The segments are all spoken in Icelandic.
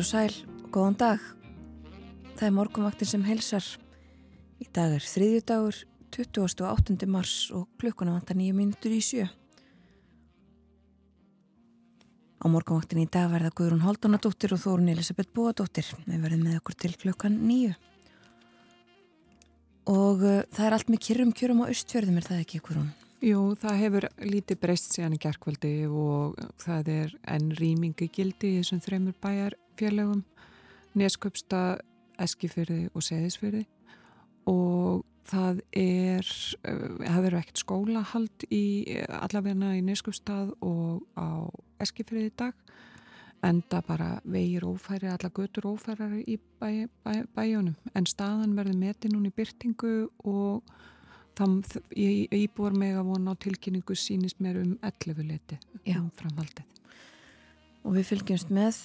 og sæl og góðan dag. Það er morgunvaktin sem heilsar. Í dag er þriðju dagur, 28. mars og klukkuna vantar nýju mínutur í sjö. Á morgunvaktin í dag verða Guðrún Haldunadóttir og Þórun Elisabeth Bóadóttir. Við verðum með okkur til klukkan nýju. Og uh, það er allt með kyrrum kjörum á austfjörðum, er það ekki, Guðrún? Jú, það hefur lítið breyst síðan í gerðkvöldi og það er enn rýmingi gildi í þessum þreymur bæjar félögum, Nesköpsta, Eskifyrði og Seðisfyrði og það er, það eh, verður ekkert skólahald í allavegna í Nesköpstað og á Eskifyrði í dag en það bara vegir ófæri, alla götur ófærar í bæ, bæ, bæjónum en staðan verður metið núna í byrtingu og þannig íbúar meg að vona á tilkynningu sínist mér um 11 leti um framhaldið. Og við fylgjumst með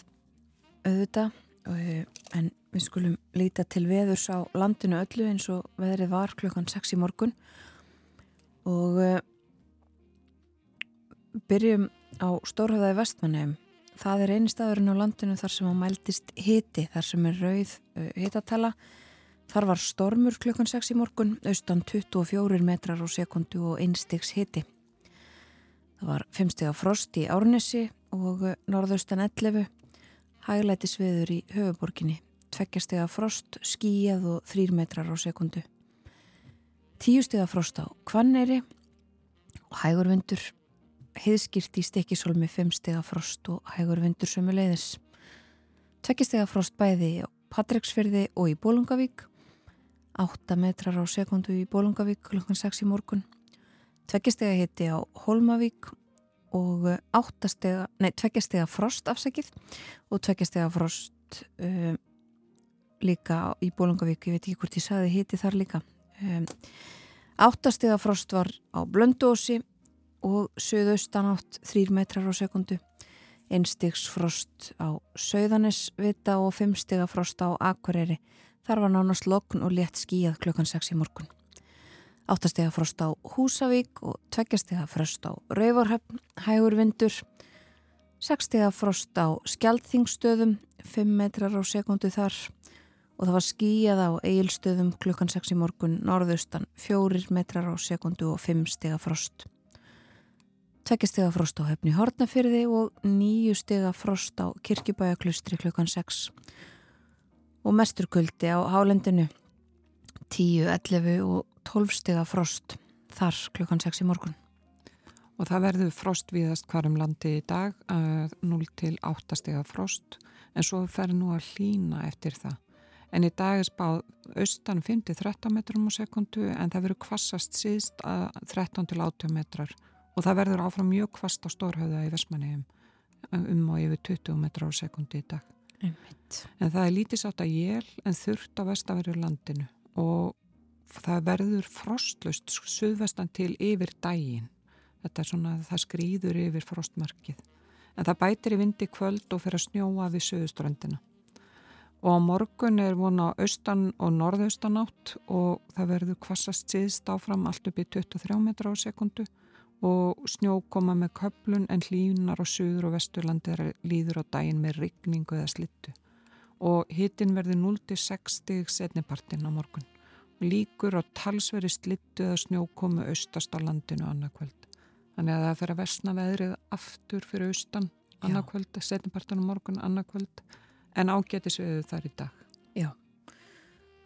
auðvita en við skulum líta til veðurs á landinu öllu eins og veðrið var klukkan 6 í morgun. Og uh, byrjum á Stórhauðaði vestmannheim það er eini staðurinn á landinu þar sem á mæltist hiti, þar sem er rauð uh, hitatala. Þar var stormur klukkan 6 í morgun austan 24 metrar á sekundu og einstegs hiti. Það var 5 steg af frost í Árnesi og norðaustan 11 hæglætisviður í höfuborginni, tveggjastega frost, skíjað og þrýr metrar á sekundu. Tíustega frost á Kvanneri og hægurvindur, heiðskýrt í stekisólmi fimmstega frost og hægurvindur sömu leiðis. Tveggjastega frost bæði á Patreksfyrði og í Bólungavík, 8 metrar á sekundu í Bólungavík klukkan 6 í morgun, tveggjastega hitti á Holmavík og áttastega, nei, tveggjastega frost afsækið og tveggjastega frost um, líka í Bólungavík, ég veit ekki hvort ég sagði hiti þar líka. Um, áttastega frost var á Blöndósi og söðaustan átt þrýr metrar á sekundu einstegs frost á Söðanesvita og fimmstega frost á Akureyri. Þar var nánast lokn og létt skíjað klukkan 6 í morgun áttastega frost á Húsavík og tveggjastega frost á Rauvarhöfn, hægur vindur, sekstega frost á Skjaldþingstöðum, 5 metrar á sekundu þar. Og það var skíjað á Egilstöðum klukkan 6 í morgun, norðaustan 4 metrar á sekundu og 5 stega frost. Tveggjastega frost á höfni Hortnafyrði og 9 stega frost á Kirkjubæjaklustri klukkan 6 og mesturkuldi á Hálendinu 10, 11 og 12 stiga frost þar klukkan 6 í morgun. Og það verður frost viðast hvarum landi í dag, 0 til 8 stiga frost, en svo fer nú að hlína eftir það. En í dag er spáð austan 5-13 metrum á sekundu en það verður kvassast síðst að 13 til 80 metrar og það verður áfram mjög kvast á stórhauða í Vesmanegum um og yfir 20 metrar á sekundu í dag. Einmitt. En það er lítið sátt að jél en þurft á vestaverju landinu og það verður frostlust suðvestan til yfir dægin þetta er svona að það skrýður yfir frostmarkið. En það bætir í vindi kvöld og fer að snjóa við suðuströndina. Og á morgun er vona austan og norðaustan átt og það verður kvassast síðst áfram allt upp í 23 metra á sekundu og snjó koma með köplun en hlínar á suður og vesturlandi líður á dægin með rigningu eða slittu. Og hitin verður 0-6 stig setnipartin á morgun líkur á talsveri slittu eða snjókomu austast á landinu annarkvöld. Þannig að það fer að versna veðrið aftur fyrir austan annarkvöld, setjumpartanum morgun annarkvöld en ágætis við þar í dag. Já,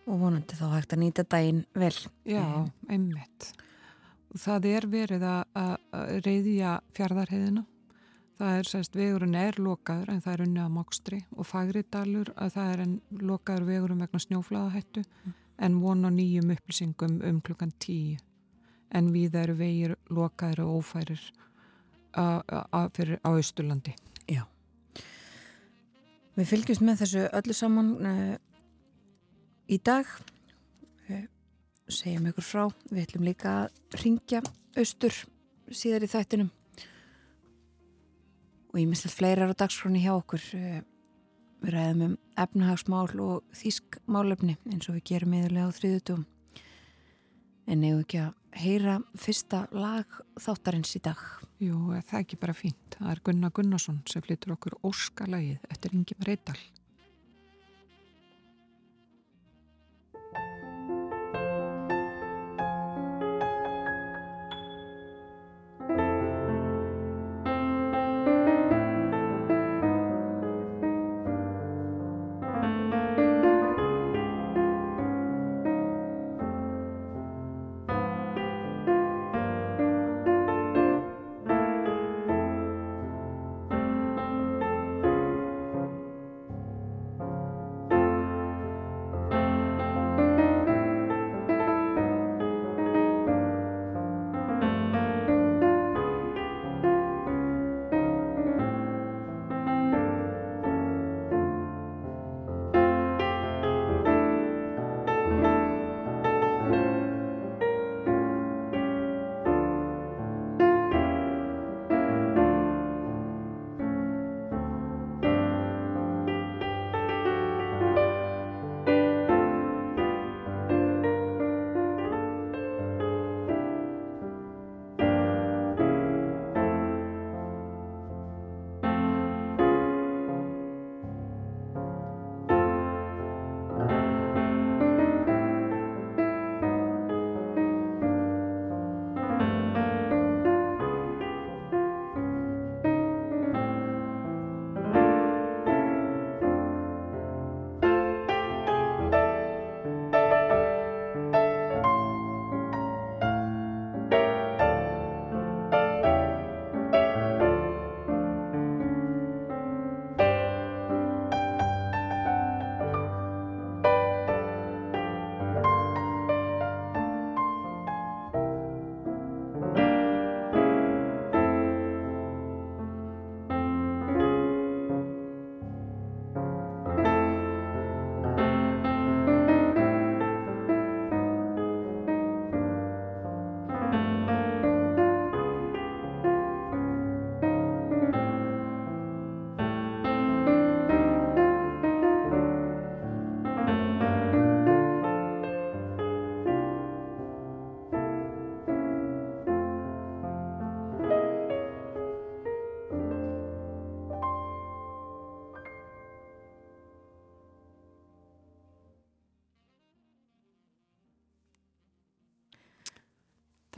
og vonandi þá hægt að nýta daginn vel. Já, einmitt. Það er verið að reyðja fjardarheiðina. Það er sérst vegurinn er lokaður en það er unni að mokstri og fagriðdalur að það er en lokaður vegurum vegna snjóflagahættu. Mm en vona nýjum upplýsingum um klukkan tíu en við eru vegir lokaður og ófærir á Östurlandi. Já. Við fylgjumst með þessu öllu saman uh, í dag uh, segjum ykkur frá við ætlum líka að ringja austur síðar í þættinum og ég minnst að fleira er á dagsfróni hjá okkur uh, við ræðum um efnahagsmál og þýskmálefni eins og við gerum yfirlega á þriðutum en nefnum ekki að heyra fyrsta lag þáttarins í dag Jú, það er ekki bara fínt. Það er Gunnar Gunnarsson sem flyttur okkur óskalagið eftir Ingi Breidal.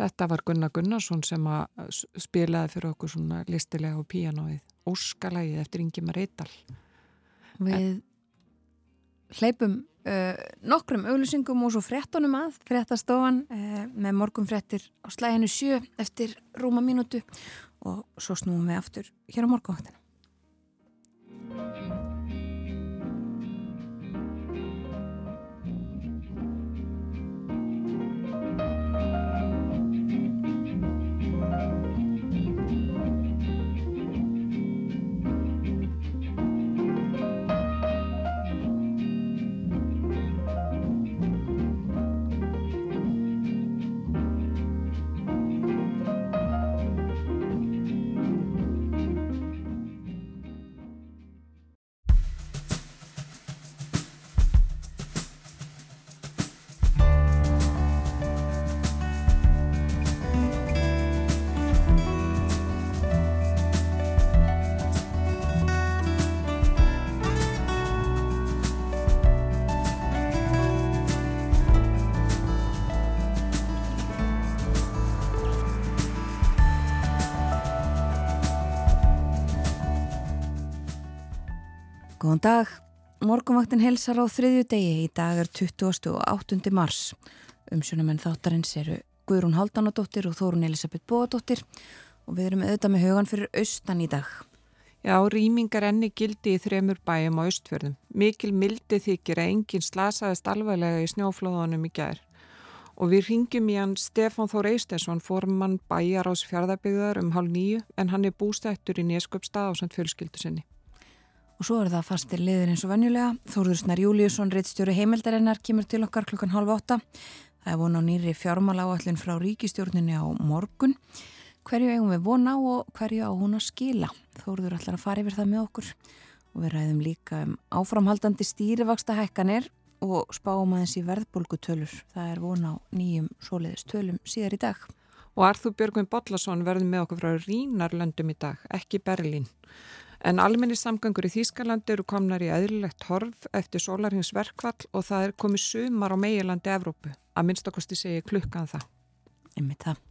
Þetta var Gunnar Gunnarsson sem spilaði fyrir okkur svona listilega á píanóið Óskalægið eftir Ingemar Eittal. Við en... hleypum uh, nokkrum auglýsingum og svo frettunum að frettastofan uh, með morgum frettir á slæðinu sjö eftir rúma mínútu og svo snúum við aftur hér á morgunvaktina. Góðan dag, morgunvaktin helsar á þriðju degi, í dag er 20. og 8. mars. Umsjónamenn þáttarins eru Guðrún Haldanadóttir og Þórun Elisabeth Bóadóttir og við erum auðvitað með hugan fyrir austan í dag. Já, rýmingar enni gildi í þremur bæjum á austfjörðum. Mikil mildi þykir að enginn slasaðist alvarlega í snjóflóðunum í gær. Og við ringjum í hann Stefán Þór Eistesson, formann bæjar ás fjörðabigðar um hálf nýju en hann er bústættur í Neskjöpstað á samt fjölskyldu sinni. Og svo er það fastir liður eins og venjulega. Þórður Snar Júliusson, reittstjóri heimildarinnar, kemur til okkar klukkan halv åtta. Það er von á nýri fjármála áallin frá ríkistjórninni á morgun. Hverju eigum við von á og hverju á hún að skila? Þórður ætlar að fara yfir það með okkur og við ræðum líka um áframhaldandi stýrivaksta hækkanir og spáum aðeins í verðbólgutölur. Það er von á nýjum soliðistölum síðar í dag. Og Arþú Björgvin Bollarsson verður með okkur frá Rínarlöndum í dag, ekki Berlín. En almenni samgangur í Þýskalandi eru komnar í eðlilegt horf eftir sólarhins verkvall og það er komið sumar á meilandi Evrópu. Að minnstakosti segi klukkan það. Ymmið það.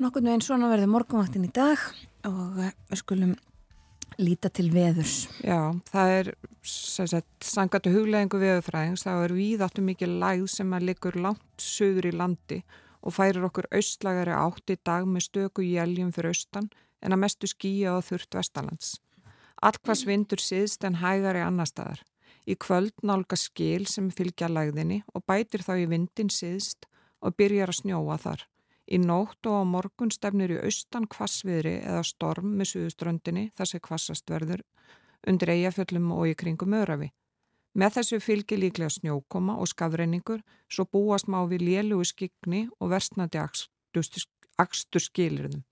Nokkurnu einn svona verður morgunvaktin í dag og við skulum líta til veðurs. Já, það er sangatu huglegingu veðurfræðings. Það er víðáttu mikið læð sem að liggur langt söður í landi og færir okkur austlægari átt í dag með stöku jæljum fyrir austan en að mestu skýja á þurft vestalands. Allkvæs vindur síðst en hægari annar staðar. Í kvöld nálga skil sem fylgja lægðinni og bætir þá í vindin síðst og byrjar að snjóa þar. Í nótt og á morgun stefnir í austan kvassviðri eða storm með suðuströndinni þar sem kvassast verður undir eigafjöllum og í kringum örafi. Með þessu fylgir líklega snjókoma og skafreiningur svo búast má við lélugu skikni og versnandi akstur skilirðum.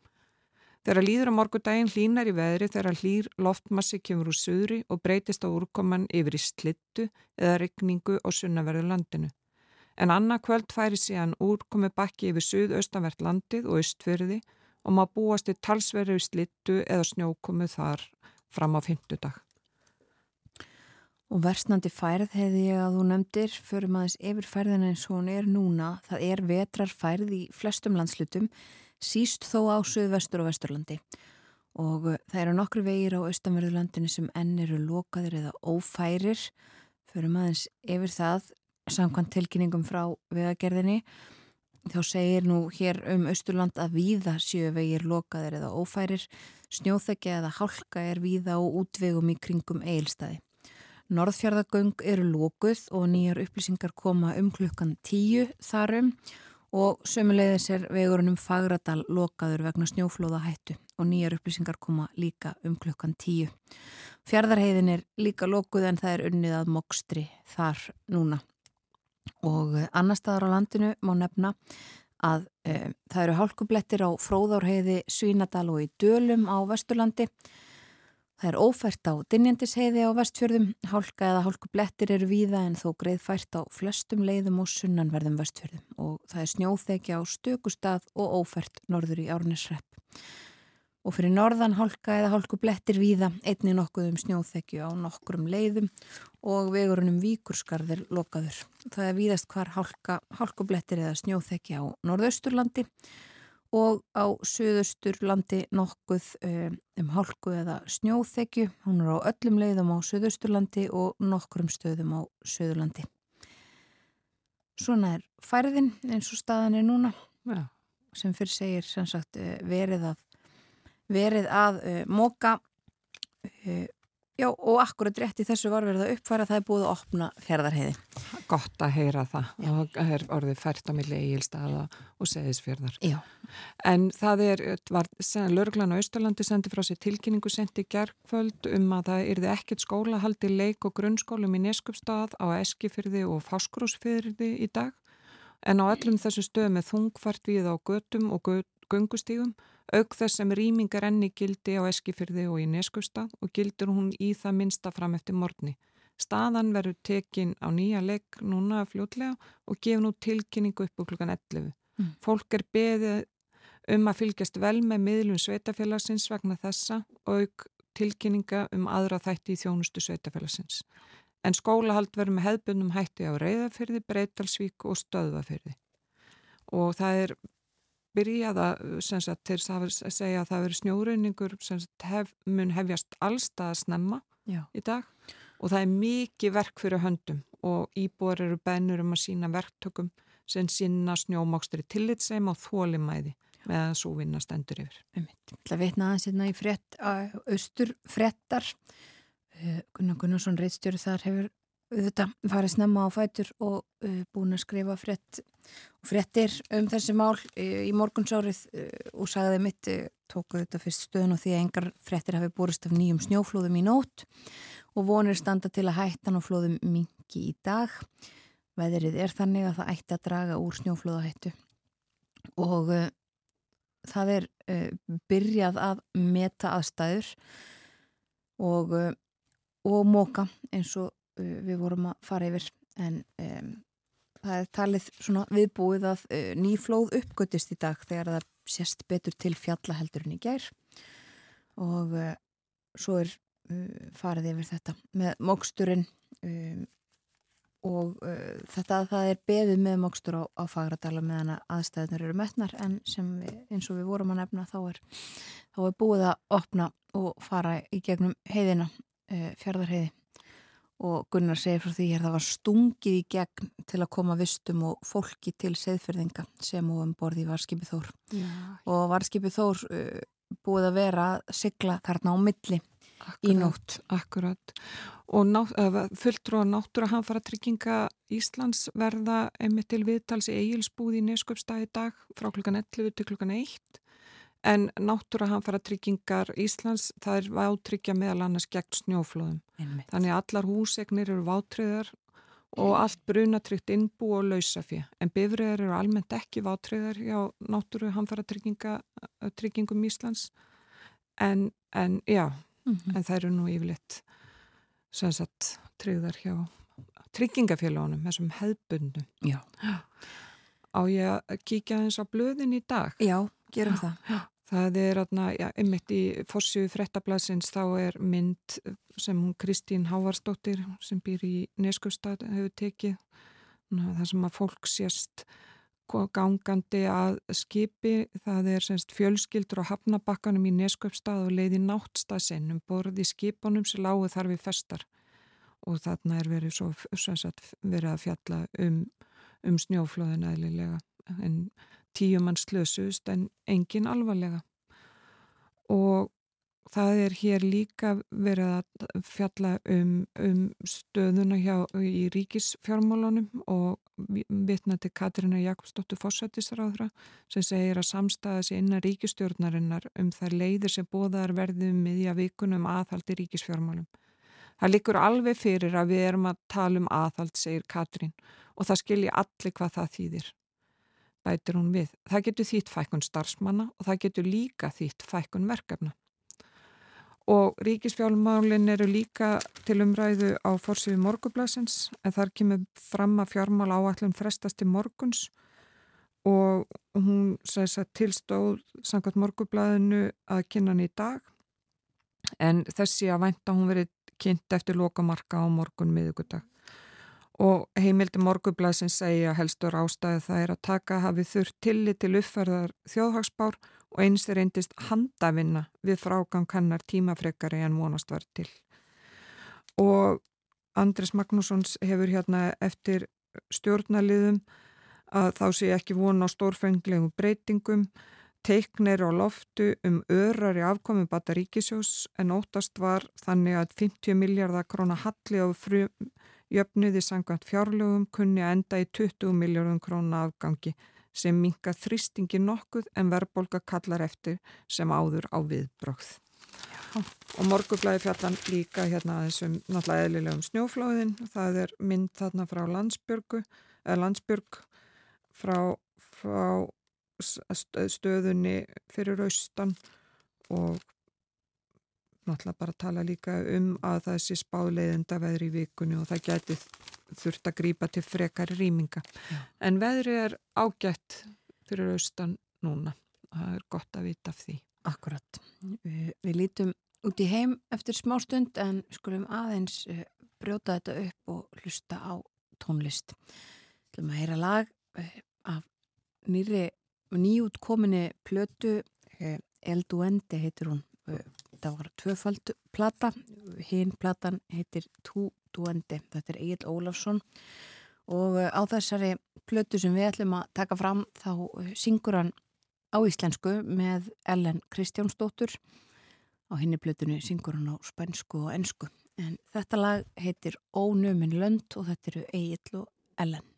Þegar líður á morgudaginn hlínar í veðri þegar hlýr loftmassi kemur úr söðri og breytist á úrkoman yfir í slittu eða regningu á sunnaverðu landinu. En annað kvöld færi síðan úrkomi bakki yfir söð-austanvert landið og austfyrði og maður búast í talsverðu slittu eða snjókomu þar fram á fymtudag. Og versnandi færð hefði ég að þú nefndir fyrir maður yfir færðina eins og hún er núna. Það er vetrar færð í flestum landslutum síst þó á Suðvestur og Vesturlandi. Og uh, það eru nokkru vegir á austanverðurlandinu sem enn eru lokaðir eða ófærir. Fyrir maður yfir það samkvæmt tilkynningum frá vegagerðinni. Þá segir nú hér um Östurland að víða séu vegir lokaðir eða ófærir. Snjóþekja eða hálka er víða og útvegum í kringum eilstaði Norðfjörðagöng eru lókuð og nýjar upplýsingar koma um klukkan tíu þarum og sömulegðis er vegurinn um Fagradal lokaður vegna snjóflóða hættu og nýjar upplýsingar koma líka um klukkan tíu. Fjardarheiðin er líka lokuð en það er unnið að mokstri þar núna. Og eh, annar staðar á landinu má nefna að e, það eru hálkublettir á Fróðárheiði, Svínadal og í Dölum á Vesturlandi Það er ófært á Dinjandisheiði á vestfjörðum, hálka eða hálku blettir eru víða en þó greið fært á flestum leiðum og sunnanverðum vestfjörðum og það er snjóþekja á stökustad og ófært norður í árnisrepp. Og fyrir norðan hálka eða hálku blettir víða, einni nokkuð um snjóþekju á nokkrum leiðum og vegurunum víkurskarðir lokaður. Það er víðast hvar hálka, hálku blettir eða snjóþekja á norðausturlandi og og á söðustur landi nokkuð um, um hálku eða snjóþekju. Hún er á öllum leiðum á söðusturlandi og nokkrum stöðum á söðurlandi. Svona er færðin eins og staðan er núna ja. sem fyrir segir sagt, eh, verið að, verið að uh, móka uh, Já og akkurat rétt í þessu var verið að uppfæra það er búið að opna ferðarheiði. Gott að heyra það Já. og það er orðið fært á milli eigilstaða og seðisfjörðar. Já. En það er, var Lörglan á Östurlandi sendi frá sér tilkynningu sendi gerðkvöld um að það yrði ekkert skóla haldi leik og grunnskólum í Neskupstað á Eskifyrði og Fáskrúsfyrði í dag en á öllum þessu stöðum er þungfært við á götum og göngustígum auk þess sem rýmingar enni gildi á Eskifyrði og í Neskustad og gildur hún í það minsta fram eftir morgni. Staðan verður tekin á nýja legg núna fljótlega og gefur nú tilkynningu upp á klukkan 11. Mm. Fólk er beðið um að fylgjast vel með miðlum sveitafélagsins vegna þessa og auk tilkynninga um aðra þætti í þjónustu sveitafélagsins. En skólahald verður með hefðbundum hætti á Reyðafyrði, Breitalsvík og Stöðvafyrði. Og það er byrjaða sagt, til að segja að það veri snjóreiningur hef, mun hefjast allstað að snemma Já. í dag og það er mikið verk fyrir höndum og íbúar eru bennur um að sína verktökum sem sína snjómákstri tillitsseim og þólimæði meðan svo vinna stendur yfir. Það veitna aðeins hérna í austur frettar Gunnar Gunnarsson Reitstjóri þar hefur þetta farið snemma á fætur og uh, búin að skrifa frett, frettir um þessi mál uh, í morgunsárið uh, og sagði mitt, tóku þetta fyrst stöðun og því að engar frettir hafi búrist af nýjum snjóflóðum í nótt og vonir standa til að hættan og flóðum mingi í dag. Veðrið er þannig að það ætti að draga úr snjóflóðahættu og það er byrjað að meta aðstæður og, og móka eins og við vorum að fara yfir. En um, það er talið svona viðbúið að uh, nýflóð uppgötist í dag þegar það sést betur til fjallaheldurinn í gær. Og uh, svo er uh, farið yfir þetta með móksturinn um, og uh, þetta að það er beðið með mókstur á, á fagradala meðan að aðstæðunar eru metnar. En við, eins og við vorum að nefna þá er, þá er búið að opna og fara í gegnum heiðina uh, fjörðarheiði og Gunnar segir frá því að það var stungið í gegn til að koma vistum og fólki til seðferðinga sem og um borði í Varskipi Þór. Já. og Varskipi Þór uh, búið að vera að sigla þarna á milli akkurat, í nótt. Akkurat. Og ná, fulltrú að náttúra hanfara trygginga Íslands verða einmitt til viðtals í eigilsbúði í Neskjöpstæði dag frá klukkan 11 til klukkan 1 En náttúra hanfara tryggingar Íslands, það er vátryggja meðal annars gegn snjóflóðum. Einmitt. Þannig að allar húsegnir eru vátriðar og allt brunatrygt innbú og lausafið. En bifriðar eru almennt ekki vátriðar hjá náttúru hanfara tryggingum Íslands. En, en já, mm -hmm. en það eru nú yfirleitt sannsagt tryggðar hjá tryggingafélagunum, þessum hefðbundum. Já. Á ég að kíkja eins á blöðin í dag? Já, gerum já. það. Það er já, einmitt í Fossju frettablasins þá er mynd sem hún Kristín Hávarsdóttir sem býr í Neskustad hefur tekið. Það sem að fólk sést gangandi að skipi, það er semst fjölskyldur á hafnabakkanum í Neskustad og leiði náttstasinn um borði skipunum sem lágu þar við festar. Og þarna er verið svo sagt, verið að fjalla um, um snjóflóðin eðlilega. En tíu mann slösust en engin alvarlega og það er hér líka verið að fjalla um, um stöðuna hjá, í ríkisfjármálunum og vitna til Katrína Jakobsdóttur Fossættisráðra sem segir að samstæða sér innan ríkistjórnarinnar um þær leiðir sem bóðar verðum miðja vikunum aðhaldi ríkisfjármálum. Það likur alveg fyrir að við erum að tala um aðhald, segir Katrín og það skilji allir hvað það þýðir bætir hún við. Það getur þýtt fækkun starfsmanna og það getur líka þýtt fækkun verkefna. Og ríkisfjálmálinn eru líka til umræðu á fórsífi morgublasins en þar kemur fram að fjármál áallum frestast til morguns og hún tilstóð samkvæmt morgublaðinu að kynna hann í dag en þessi að vænta hún verið kynnt eftir lokamarka á morgun miðugudag og heimildi morgublasin segja helstur ástæði það er að taka hafið þurft tillit til uppferðar þjóðhagsbár og eins er eindist handavinna við frágang hannar tímafrekari en vonast var til. Og Andris Magnúsons hefur hérna eftir stjórnaliðum að þá sé ekki vona á stórfenglegum breytingum, teiknir á loftu um örar í afkomi bata ríkisjós en óttast var þannig að 50 miljardar krónar halli á frum Jöfnuði sangant fjárlögum kunni að enda í 20 miljóðum krónu afgangi sem minka þrýstingi nokkuð en verðbolga kallar eftir sem áður á viðbrökð. Og morgublaði fjallan líka hérna þessum náttúrulega eðlilegum snjóflóðin. Það er mynd þarna frá landsbyrgu, eða landsbyrg frá, frá stöðunni fyrir austan og náttúrulega bara tala líka um að það sé spáleiðenda veðri í vikunni og það geti þurft að grýpa til frekari rýminga. Já. En veðri er ágætt fyrir austan núna það er gott að vita af því. Akkurat. Við, við lítum út í heim eftir smá stund en skulum aðeins eh, brjóta þetta upp og hlusta á tónlist. Þú ætlum að heyra lag eh, af nýri nýjútkominni plötu eh, El Duende heitir hún þetta var tvöfald plata, hinn platan heitir Tú Duendi, þetta er Egil Ólafsson. Og eh, á þessari plötu sem við ætlum að taka fram þá eh, syngur hann á íslensku með Ellen Kristjánsdóttur. Á henni plötunni syngur hann á spænsku og ennsku En þetta lag heitir Ónömin lönd og þetta eru Egil og Ellen.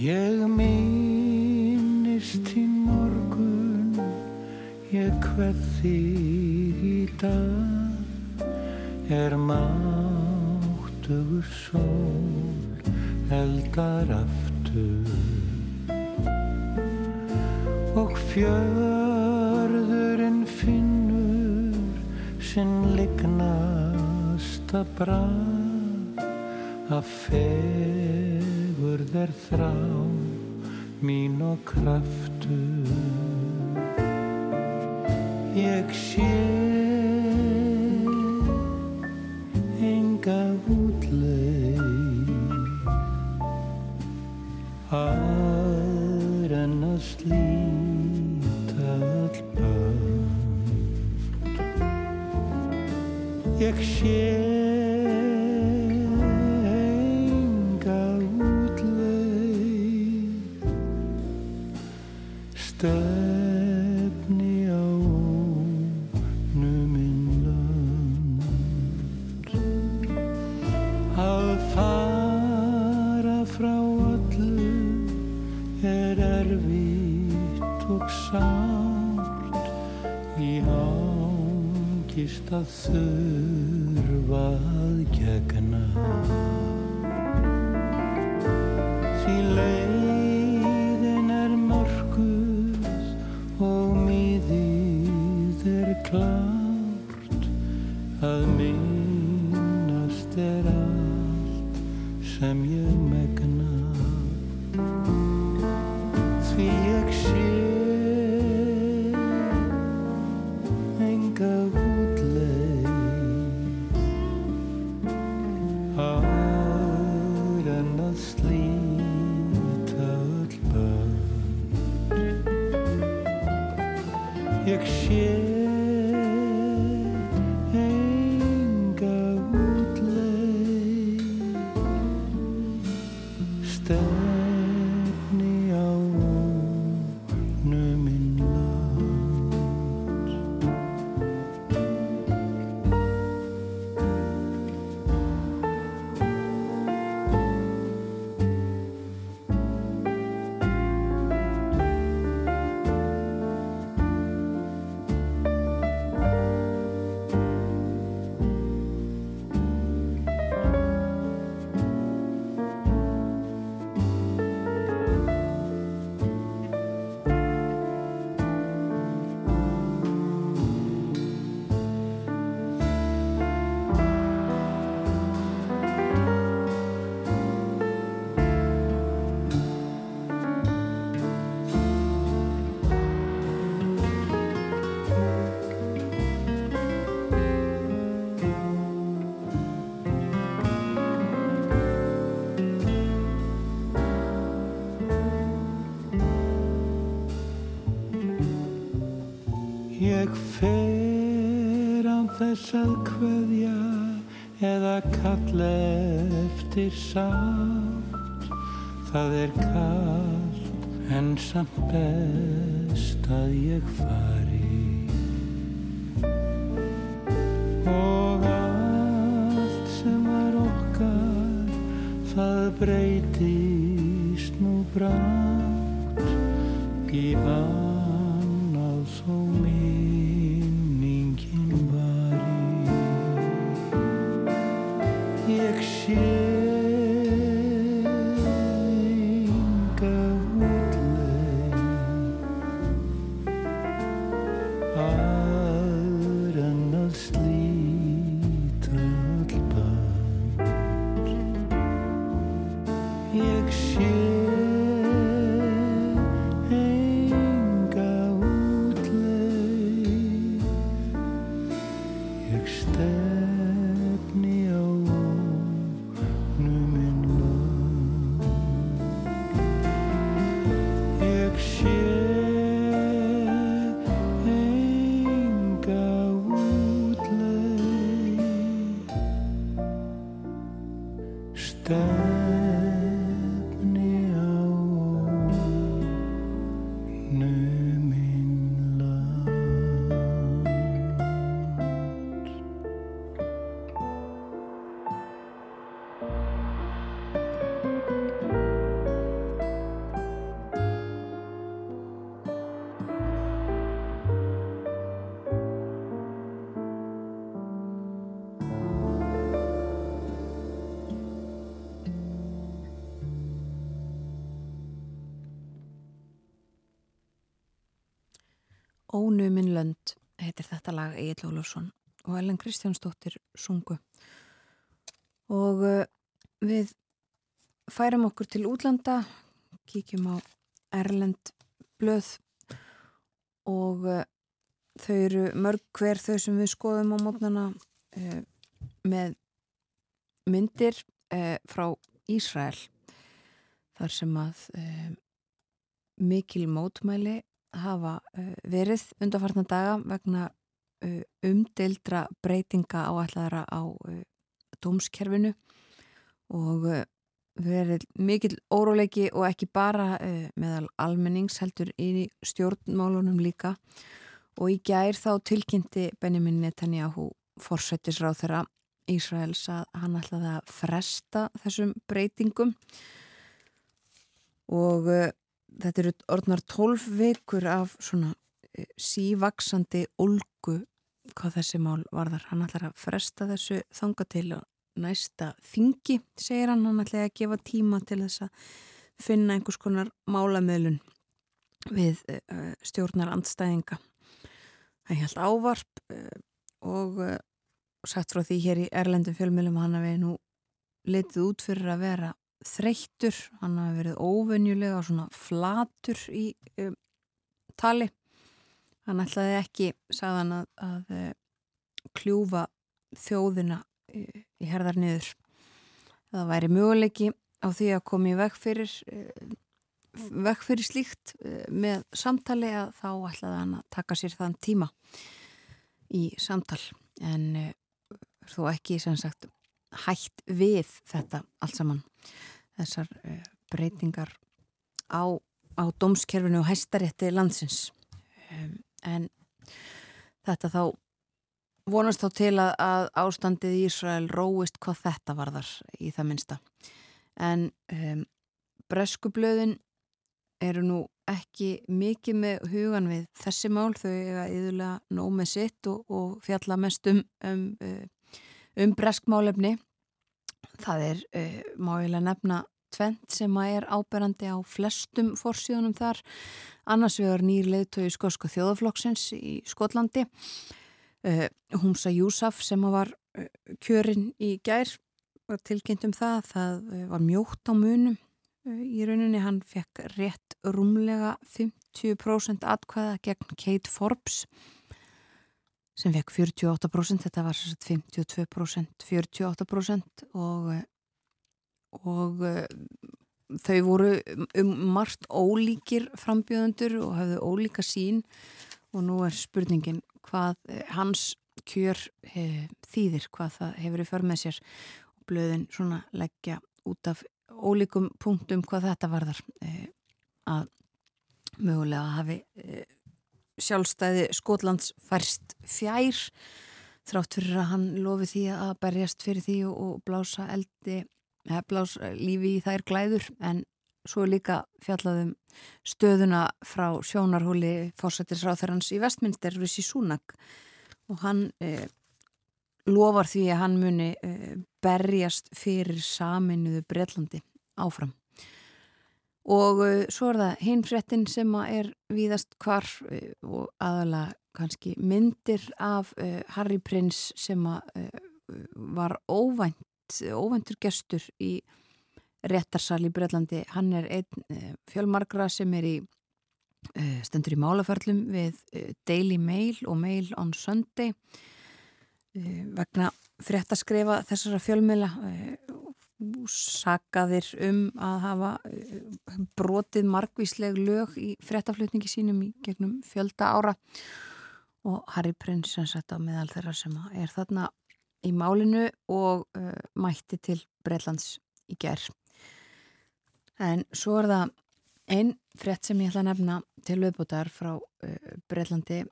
Ég minnist í morgun, ég hveð þig í dag, er máttugur sól, eldar aftur. Og fjörðurinn finnur sinn lignasta brað að fer fegurð er þrá mín og kraftur. Ég sé enga útleið. Aður en að slíta all band ég sé að þurfa að gegna þess að hverja eða kalla eftir sátt. Það er kallt en samt best að ég fari þetta lag Egil Ólafsson og Ellen Kristjánsdóttir sungu. Og uh, við færum okkur til útlanda kíkjum á Erlend blöð og uh, þau eru mörg hver þau sem við skoðum á mótnana uh, með myndir frá Ísrael þar sem að mikil mótmæli hafa verið undarfartna daga vegna umdeildra breytinga áallara á uh, dómskerfinu og verið mikil óróleiki og ekki bara meðal almennings heldur í stjórnmálunum líka. Og í gær þá tilkynnti Benjamin Netanyahu forsættisráð þeirra Ísraels að hann ætlaði að fresta þessum breytingum. Og þetta eru orðnar tólf vikur af svona sívaksandi olgu hvað þessi mál varðar. Hann ætlar að fresta þessu þanga til næsta þingi, segir hann. Hann ætlar að gefa tíma til þess að finna einhvers konar málamöðlun við uh, stjórnar andstæðinga. Það helt ávarp uh, og sagt frá því hér í Erlendum fjölmjölum hann að við nú letið út fyrir að vera þreyttur, hann hafi verið óvenjulega svona flatur í um, tali hann ætlaði ekki, sagðan að, að uh, kljúfa þjóðina í, í herðar niður. Það væri möguleiki á því að komi vekk fyrir uh, vekk fyrir slíkt með samtali að þá ætlaði hann að taka sér þann tíma í samtal. En þó ekki sem sagt hægt við þetta allt saman. Þessar breytingar á, á dómskerfinu og hæstarétti landsins. Um, en þetta þá vonast þá til að, að ástandið í Ísrael róist hvað þetta varðar í það minsta en um, breskublöðin eru nú ekki mikið með hugan við þessi mál. Þau eiga yðurlega nóg með sitt og, og fjalla mest um um, uh, um breskmálefni Það er, uh, má ég lega nefna, tvent sem að er áberandi á flestum fórsíðunum þar. Annars vegar nýr leðtögi skoska þjóðaflokksins í Skotlandi. Uh, Humsa Júsaf sem var uh, kjörinn í gær var tilkynnt um það. Það var mjótt á munum í rauninni. Hann fekk rétt rúmlega 50% atkvæða gegn Kate Forbes sem fekk 48%, þetta var 52%, 48% og, og þau voru um margt ólíkir frambjöðundur og hafðu ólíka sín og nú er spurningin hvað hans kjör hef, þýðir, hvað það hefur í för með sér. Og blöðin svona leggja út af ólíkum punktum hvað þetta varðar að mögulega hafi sjálfstæði Skotlands færst fjær þrátt fyrir að hann lofi því að berjast fyrir því og blása eldi, eða blása lífi í þær glæður en svo líka fjallaðum stöðuna frá sjónarhóli fórsættisráþarans í vestminster Rissi Súnak og hann eh, lofar því að hann muni eh, berjast fyrir saminuðu Breitlandi áfram. Og uh, svo er það hinfrettin sem er víðast hvar uh, og aðalega kannski myndir af uh, Harry Prince sem var óvænt, óvæntur gestur í réttarsal í Breitlandi. Hann er einn fjölmargra sem er í stendur í málaferlum við Daily Mail og Mail on Sunday vegna fréttaskrefa þessara fjölmila sagaðir um að hafa eh, brotið margvísleg lög í frettaflutningi sínum í gegnum fjölda ára og Harry Prince sem sett á meðal þeirra sem er þarna í málinu og uh, mætti til Breitlands í gerð. En svo er það einn frett sem ég ætla að nefna til lögbútar frá uh, Breitlandi.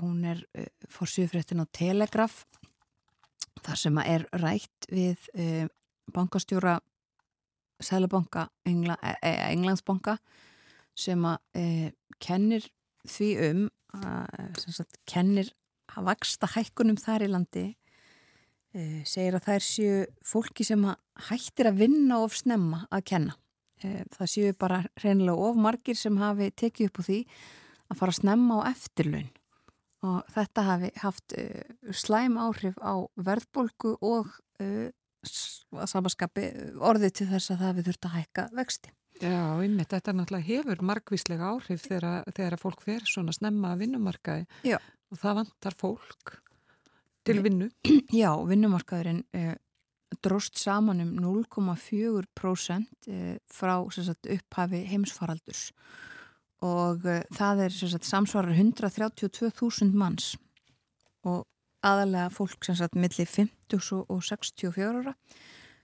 Hún er uh, fórsýðfrettin á Telegraf þar sem er rætt við bankastjóra Sælabanka Engla, e, e, Englandsbanka sem að e, kennir því um að kennir að vaksta hækkunum þar í landi segir að það er séu fólki sem hættir að vinna of snemma að kenna e, það séu bara reynilega of margir sem hafi tekið upp á því að fara snemma á eftirlaun og þetta hafi haft uh, slæm áhrif á verðbólgu og samaskapi orðið til þess að það við þurft að hækka vexti. Já, einmitt, þetta náttúrulega hefur margvíslega áhrif þegar, þegar fólk fer svona snemma að vinnumarkaði Já. og það vantar fólk til vinnu. Já, vinnumarkaðurinn uh, dróst saman um 0,4% uh, frá sagt, upphafi heimsfaraldurs. Og uh, það er sagt, samsvarar 132.000 manns. Og aðalega fólk sem sagt millir 50 og 64 ára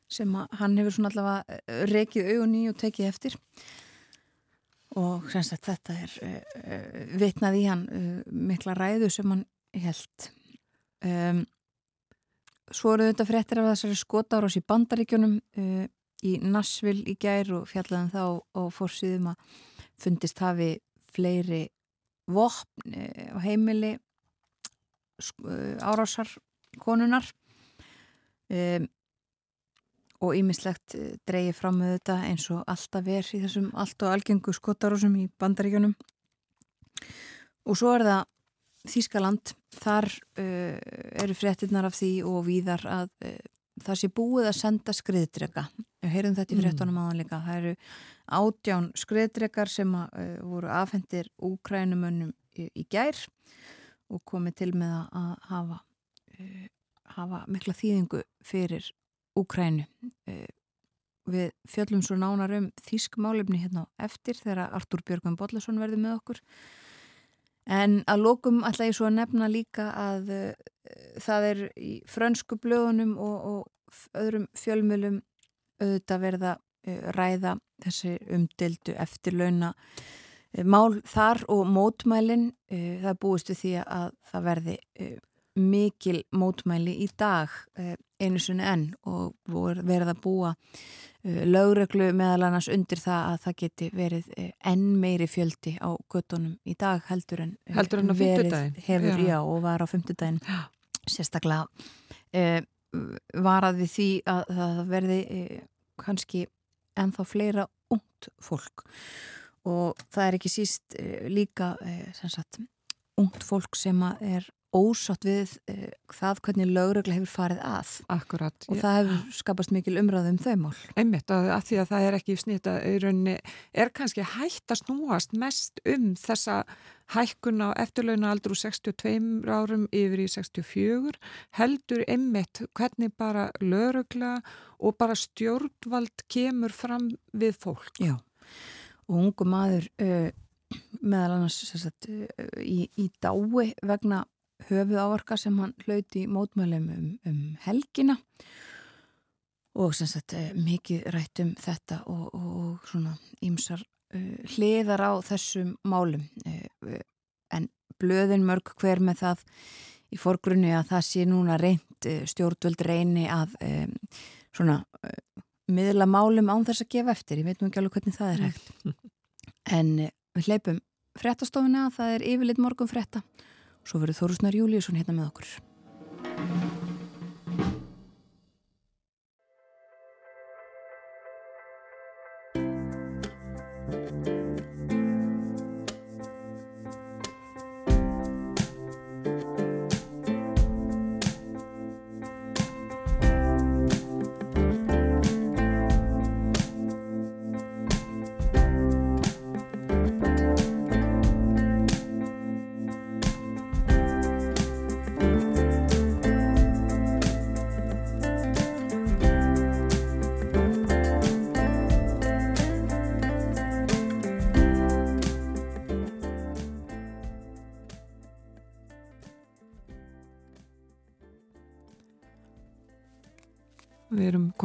sem hann hefur svona allavega uh, rekið augun í og tekið eftir. Og sem sagt þetta er uh, vitnað í hann mikla ræðu sem hann held um, Svo eru þetta fréttir af þessari skotárás í bandaríkjunum í Nassvill í gær og fjallaðan þá og fórsýðum að fundist hafi fleiri vopn á heimili árásar konunar um, og ímislegt dreyið fram með þetta eins og alltaf er í þessum allt og algengu skotárásum í bandaríkjunum. Og svo er það Þískaland, þar uh, eru fréttinnar af því og víðar að uh, það sé búið að senda skriðdrega. Við heyrum þetta í fréttunum mm. aðan líka. Það eru átján skriðdregar sem að, uh, voru afhendir úkrænumönnum í, í gær og komið til með að hafa, hafa mikla þýðingu fyrir úkrænu. Við fjöllum svo nánar um þískmálefni hérna eftir þegar Artúr Björgum Bodlason verði með okkur. En að lókum ætla ég svo að nefna líka að uh, það er í frönsku blöðunum og, og öðrum fjölmjölum auðvitað verða uh, ræða þessi umdildu eftirlauna uh, mál þar og mótmælin. Það búistu því að það verði mikil mótmæli í dag einu sunni enn og verða búa lögreglu meðal annars undir það að það geti verið uh, enn meiri fjöldi á göttunum í dag heldur en, uh, heldur en verið hefur, já. já, og var á fymtudagin sérstaklega eh, varaði því að það verði eh, kannski ennþá fleira ungt fólk. Og það er ekki síst eh, líka sagt, ungt fólk sem er ósátt við uh, það hvernig lögregla hefur farið að Akkurat, og það hefur skapast mikil umræðum þau mál. Einmitt að, að því að það er ekki snýtt að rauninni er kannski hægt að snúast mest um þessa hækkun á eftirlauna aldru 62 árum yfir í 64 heldur einmitt hvernig bara lögregla og bara stjórnvald kemur fram við fólk. Já og ungu maður uh, meðal annars sagt, í, í dái vegna höfuð áarka sem hann hlauti í mótmælum um, um helgina og sem sagt eh, mikið rætt um þetta og, og, og svona ímsar uh, hliðar á þessum málum. Uh, en blöðin mörg hver með það í forgrunni að það sé núna reynd uh, stjórnvöld reyni að um, svona miðla málum án þess að gefa eftir, ég veit nú ekki alveg hvernig það er hægt. En við hleypum frettastofuna, það er yfirleitt morgun fretta Svo verður Þórusnar Júliusson hérna með okkur.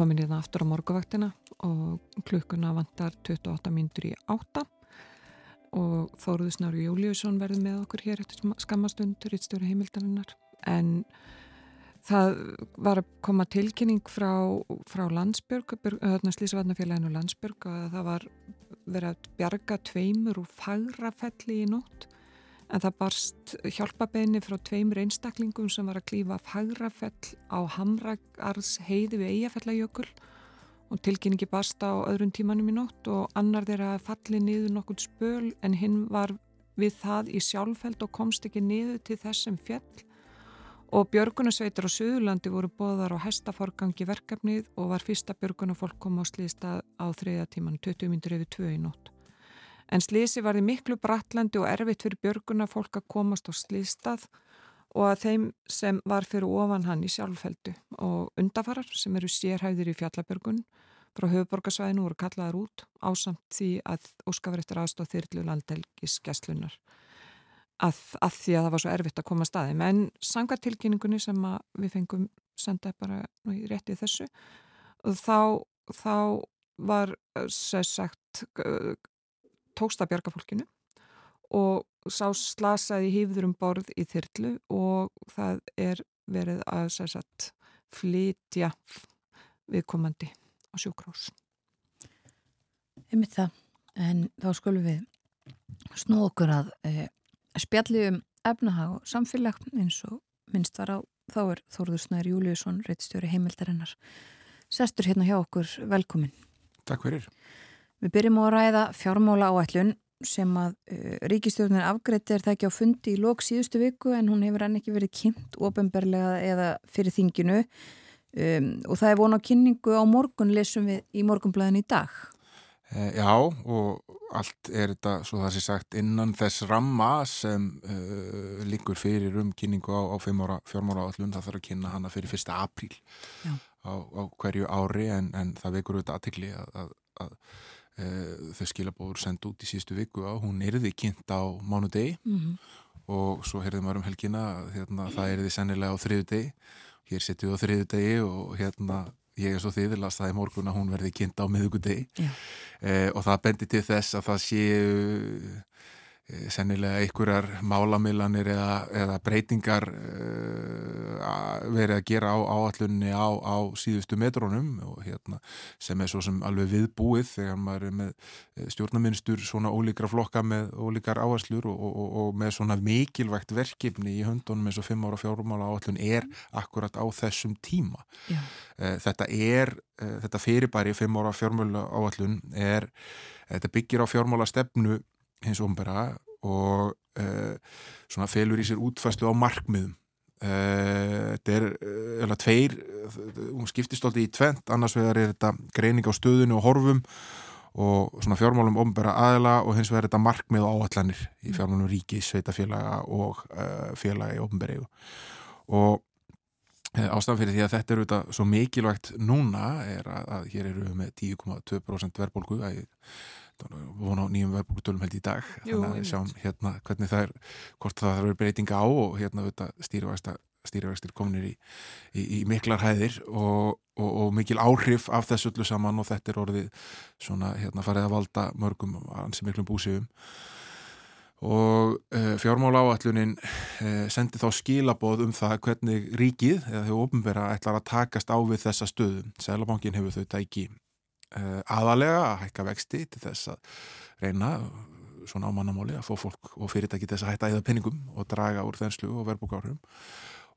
Komin í það aftur á morguvaktina og klukkuna vantar 28 mínutur í átta. Og Þóruður Snáru Júliusson verði með okkur hér eftir skammastundur í stjóra heimildarinnar. En það var að koma tilkynning frá, frá Landsbjörg, Slísavatnafélaginu Landsbjörg að það var verið að bjarga tveimur úr fagrafelli í nótt en það barst hjálpabeini frá tveimur einstaklingum sem var að klífa fagrafell á Hamragars heiði við Eyjafellagjökul og tilkynningi barst á öðrun tímanum í nótt og annar þeirra falli niður nokkur spöl en hinn var við það í sjálfheld og komst ekki niður til þessum fjall og björgunasveitur á Suðurlandi voru bóðar á hestaforgangi verkefnið og var fyrsta björgunafólk koma á slýsta á þriða tíman 20 minnur yfir 2 í nótt. En slýsi var því miklu bratlandi og erfitt fyrir björgunafólk að komast á slýstað og að þeim sem var fyrir ofan hann í sjálfheldu og undafarar sem eru sérhæðir í fjallabjörgun frá höfuborgarsvæðinu voru kallaðar út ásamt því að óskafur eftir aðstóð þyrlu landhelgis gæslunar að, að því að það var svo erfitt að koma að staði menn sangatilkynningunni sem við fengum senda bara í rétti þessu þá, þá var sér sagt tóksta björgafólkinu og sá slasaði hýfður um borð í þyrlu og það er verið að sagt, flytja viðkomandi á sjúkrós. Mitt það, en þá skulum við snú okkur að e, spjalli um efnahag og samfélag eins og minnst var á þá er Þórður Snær Júliusson, reittstjóri heimildarinnar. Sestur hérna hjá okkur, velkomin. Takk fyrir. Við byrjum á að ræða fjármála áætlun sem að uh, ríkistjórnir afgreitti er það ekki á fundi í lók síðustu viku en hún hefur enn ekki verið kynnt ofinberlega eða fyrir þinginu. Um, og það er vona á kynningu á morgun lesum við í morgunblæðin í dag. E, já og allt er þetta svo það sé sagt innan þess ramma sem uh, líkur fyrir um kynningu á, á fjármára áallun það þarf að kynna hana fyrir fyrsta apríl á, á hverju ári en, en það vekur auðvitað aðtikli að, að, að Eh, þau skilabóður sendt út í síðustu viku á, hún erði kynnt á mánudegi. Mm -hmm. og svo heyrðum við um helgina hérna, það erði sennilega á þriðu degi hér setjum við á þriðu degi og hérna ég er svo þýðilast það í morgun að hún verði kynnt á miðugudegi eh, og það bendi til þess að það séu Eh, sennilega einhverjar málamilanir eða, eða breytingar uh, verið að gera á áallunni á, á síðustu metrónum og hérna sem er svo sem alveg viðbúið þegar maður er með eh, stjórnaminstur svona ólíkra flokka með ólíkar áherslur og, og, og með svona mikilvægt verkefni í höndunum eins og fimm ára fjárumála áallun er akkurat á þessum tíma. Uh, þetta er uh, þetta fyrirbæri fimm ára fjármála áallun er þetta byggir á fjármála stefnu hins ombera og uh, svona felur í sér útfæslu á markmiðum. Uh, þetta er eða tveir hún skiptist alltaf í tvent, annars vegar er þetta greining á stöðinu og horfum og svona fjármálum ombera aðila og hins vegar er þetta markmið og áallanir í mm. fjármálum ríki, sveitafélaga og uh, félagi omberiðu og ástæðan fyrir því að þetta eru þetta svo mikilvægt núna er að, að hér eru við með 10,2% verðbólgu að vona á nýjum verðbúrtölum held í dag. Jú, þannig að við sjáum hérna hvernig það er hvort það þarf breytinga á og hérna þetta stýrivægstir kominir í, í, í miklar hæðir og, og, og mikil áhrif af þessu öllu saman og þetta er orðið svona hérna farið að valda mörgum ansi miklum búsifum og uh, fjármála áallunin uh, sendi þá skilaboð um það hvernig ríkið eða þau ofnverða ætlar að takast á við þessa stöðum. Sælabankin hefur þau tæki Eh, aðalega að hækka vexti til þess að reyna svona ámannamáli að fá fólk og fyrirtæki þess að hætta eða penningum og draga úr þenslu og verðbúkárum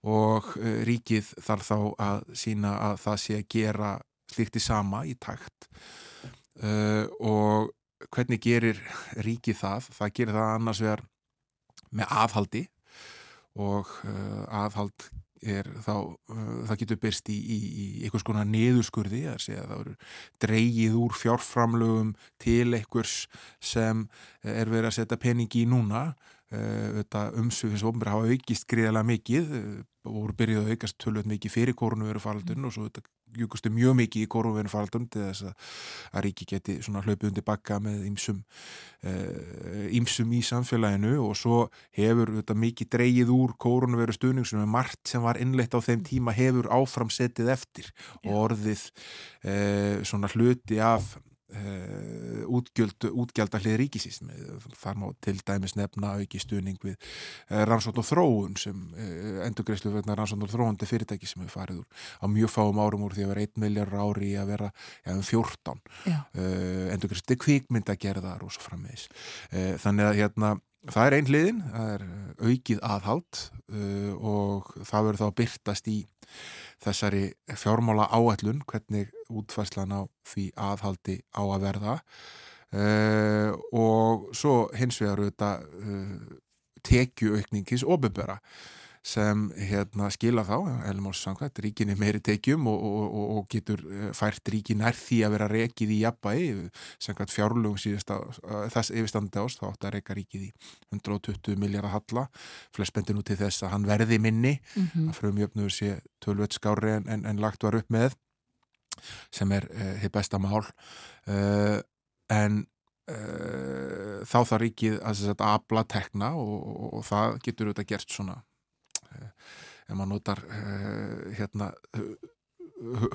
og eh, ríkið þarf þá að sína að það sé að gera slíkti sama í takt uh, og hvernig gerir ríkið það? Það gerir það annars vegar með afhaldi og uh, afhald er þá, uh, það getur byrst í, í, í einhvers konar neðurskurði að segja að það eru dreyið úr fjárframlögum til einhvers sem er verið að setja peningi í núna. Uh, umsöfins ofnbæri hafa aukist greiðalega mikið uh, og voru byrjuð að aukast tölvöld mikið fyrir korunu veru faraldun og svo þetta júkustu mjög mikið í korunverðin faraldun til þess að, að ríki geti hlaupið undir bakka með ýmsum ýmsum uh, í samfélaginu. Og svo hefur þetta mikið dreyið úr korunverðu stuðning sem er margt sem var innleitt á þeim tíma hefur áframsettið eftir. Og orðið uh, svona hluti af útgjöld, útgjaldallið ríkisins þar má til dæmis nefna auki stuðning við uh, rannsótt og þróun sem uh, endurgreifslu verðna rannsótt og þróundi fyrirtæki sem hefur farið úr á mjög fáum árum úr því að vera 1 miljard ári að vera ja, um 14 endurgreifslu kvikmyndagerðar og svo frammeðis þannig að hérna það er einn hliðin, það er aukið aðhald og það verður þá byrtast í þessari fjármála áætlun hvernig útfærslan á því aðhaldi á að verða. Uh, og svo hins vegar auðvitað uh, tekjuaukningis óbyrbera sem hérna, skila þá, Elmórs samkvæmt, ríkin er meiri tekjum og, og, og getur eh, fært ríkin nær því að vera rekið í jafnbæi, samkvæmt fjárlugum síðast á, þess yfirstandandi ást, þá átt að reyka ríkið í 120 miljardar halla, flest bendur nú til þess að hann verði minni, mm -hmm. að frumjöfnur sé tölvöld skári en, en, en lagt var upp með, sem er uh, hitt besta mál, uh, en uh, þá þarf ríkið að, abla tekna og, og það getur auðvitað gert svona ef maður notar hérna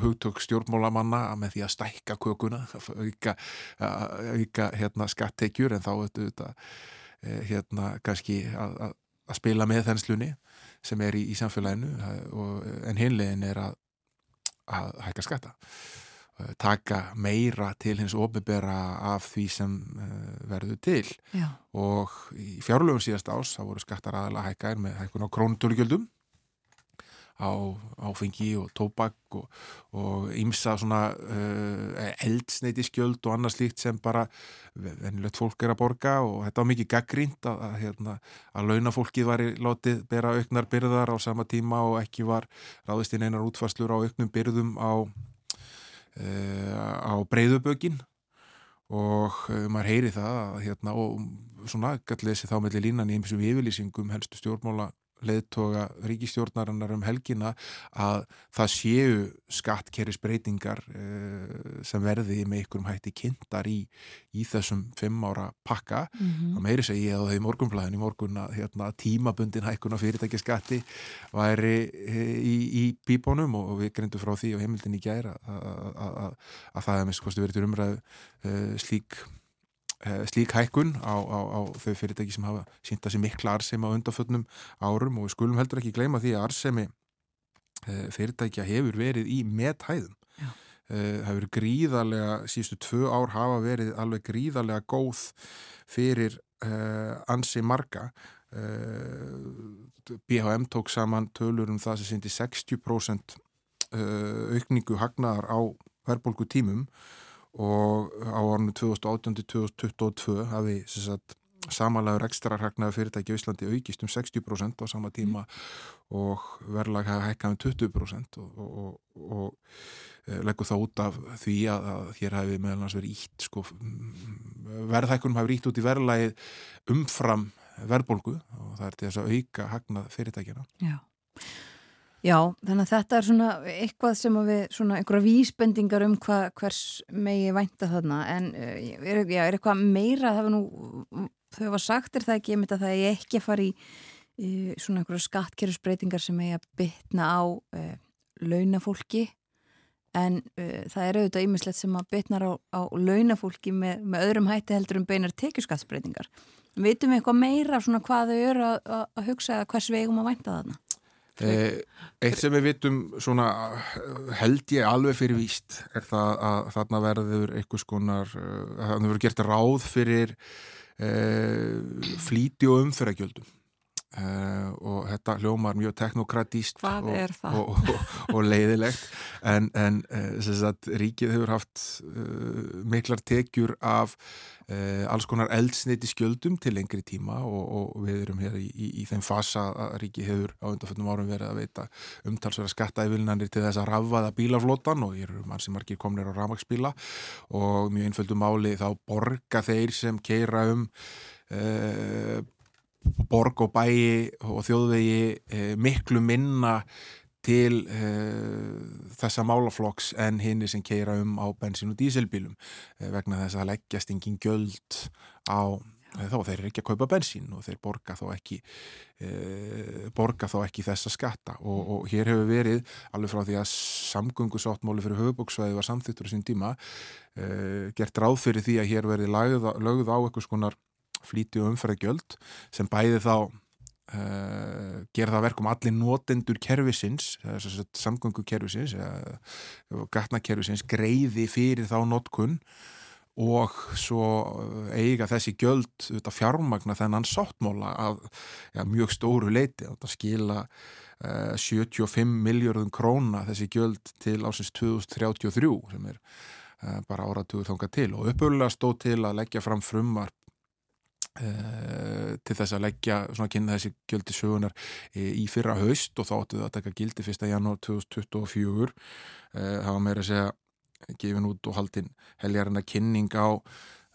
hugtök stjórnmólamanna með því að stækka kökuna auka, auka hérna, skattekjur en þá þetta, eh, hérna kannski að, að, spila með þennslunni sem er í, í samfélaginu og, en hinlegin er að, að hækka skatta. Taka meira til hins ofibera af því sem uh, verður til. Já. og í fjárlöfum síðast ás þá voru skattar aðalega hækkaðir með hækkun á krónutölugjöldum á áfengi og tóbak og, og ímsa svona uh, eldsneitiskjöld og annað slíkt sem bara venilegt fólk er að borga og þetta var mikið gaggrínt að, að, hérna, að launafólkið var í látið bera auknar byrðar á sama tíma og ekki var ráðist inn einar útfarslur á auknum byrðum á, uh, á breyðubögin og uh, maður heyri það að, hérna, og svona gætlega þessi þá melli línan í einsum yfirlýsingum helstu stjórnmála leðtoga ríkistjórnarinnar um helgina að það séu skattkerrisbreytingar uh, sem verði með ykkurum hætti kynntar í, í þessum fimm ára pakka mm -hmm. og meiri segi ég að það í morgunblæðin í morgun að hérna, tímabundin hækkun á fyrirtækiskatti væri uh, í, í bíbónum og, og við grindum frá því og heimildin í gæra að það hefði mest kosti verið til umræðu uh, slík Eh, slík hækkun á, á, á þau fyrirtæki sem hafa sínt að sé mikla arsemi á undanfötnum árum og við skulum heldur ekki gleyma því að arsemi eh, fyrirtækja hefur verið í methæðum. Það eh, hefur gríðarlega síðustu tvö ár hafa verið alveg gríðarlega góð fyrir ansi marga. BHM tók saman tölur um það sem sýndi 60% uh, aukningu hagnaðar á verðbólgu tímum og á ornu 2018-2022 hafi sagt, samanlegur ekstra hagnaði fyrirtæki í Íslandi aukist um 60% á sama tíma og verðlag hafa hækkað um 20% og, og, og, og eh, leggur það út af því að, að hér hafi meðal verið ítt sko, verðhækkunum hafi ítt út í verðlagi umfram verðbólgu og það er til þess að auka hagnað fyrirtækina Já Já, þannig að þetta er svona eitthvað sem við, svona einhverja vísbendingar um hva, hvers megi vænta þarna, en eh, er, já, er eitthvað meira, það var nú, þau var sagt er það ekki, ég myndi að það er ekki að fara í, svona einhverja skattkerfsbreytingar sem megi að bytna á uh, launafólki, en uh, það er auðvitað ýmislegt sem að bytnar á, á launafólki með, með öðrum hætti heldur um beinar tekjuskattsbreytingar. Vitum við eitthvað meira svona hvað þau eru að, að hugsa eða hvers vegum að vænta þarna? Eh, eitt sem við vitum svona held ég alveg fyrir víst er það að þarna verður einhvers konar, eh, að það verður gert ráð fyrir eh, flíti og umfyrragjöldum Uh, og þetta hljómar mjög teknokratíst og, og, og, og leiðilegt. En, en uh, sagt, ríkið hefur haft uh, miklar tekjur af alls konar eldsneiti skjöldum til lengri tíma og við erum hér í, í, í þeim fasa að ríkið hefur á undanfjöndum árum verið að veita umtalsverða skattaævilnanir til þess að rafaða bílaflótan og hér eru mann sem margir komnir á ramagsbíla og mjög einföldu máli þá borga þeir sem keira um borg og bæi og þjóðvegi eh, miklu minna til eh, þessa málaflokks en hinn sem keira um á bensin og díselbílum eh, vegna þess að leggjast engin göld á þá þeir eru ekki að kaupa bensin og þeir borga þá ekki eh, borga þá ekki þessa skatta. Og, og hér hefur verið alveg frá því að samgöngusáttmáli fyrir höfubóksvæði var samþýttur í sín tíma eh, gert ráð fyrir því að hér verið lögð á eitthvað skonar flíti og umferðagjöld sem bæði þá uh, gera það verkum allir notendur kervisins, samgöngu kervisins, uh, gatnakervisins, greiði fyrir þá notkunn og svo eiga þessi gjöld fjármagna þennan sáttmóla að ja, mjög stóru leiti að skila uh, 75 miljardum króna þessi gjöld til ásins 2033 sem er bara áratugur þonga til. Og uppöfulega stóð til að leggja fram frumvar uh, til þess að leggja svona kynna þessi gildi sögunar í fyrra haust og þá áttu það að taka gildi 1. janúar 2024 það var meira að segja gefin út og haldinn heljarina kynning á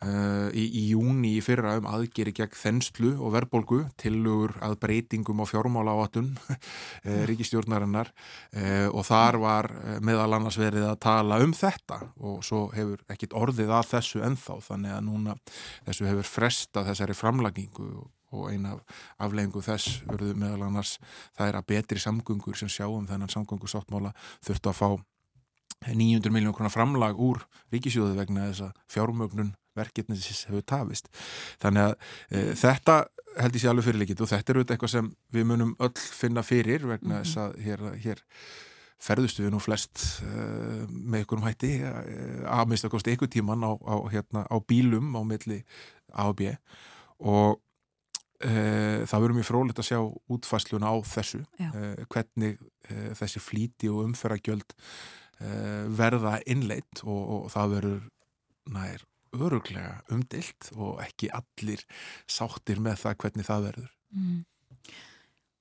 Uh, í, í júni í fyrra um aðgeri gegn þenslu og verbolgu tilugur að breytingum á fjármála áatun uh, ríkistjórnarinnar uh, og þar var meðal annars verið að tala um þetta og svo hefur ekkit orðið að þessu enþá þannig að núna þessu hefur frestað þessari framlagingu og eina af afleggingu þess verður meðal annars það er að betri samgöngur sem sjáum þennan samgöngusáttmála þurftu að fá 900 miljón krónar framlag úr ríkisjóðu vegna þess að fjármögnun verkefni sem hefur tafist. Þannig að e, þetta held ég sé alveg fyrirleikit og þetta er auðvitað eitthvað sem við munum öll finna fyrir vegna þess að hér, hér ferðustu við nú flest uh, með ykkurum hætti uh, að mista kosti ykkur tíman á, á, hérna, á bílum á milli A og B. Og uh, það verður mjög frólitt að sjá útfæsluna á þessu hvernig þessi flíti og umferðagjöld verða innleitt og, og það verður nær öruglega umdilt og ekki allir sáttir með það hvernig það verður. Mm.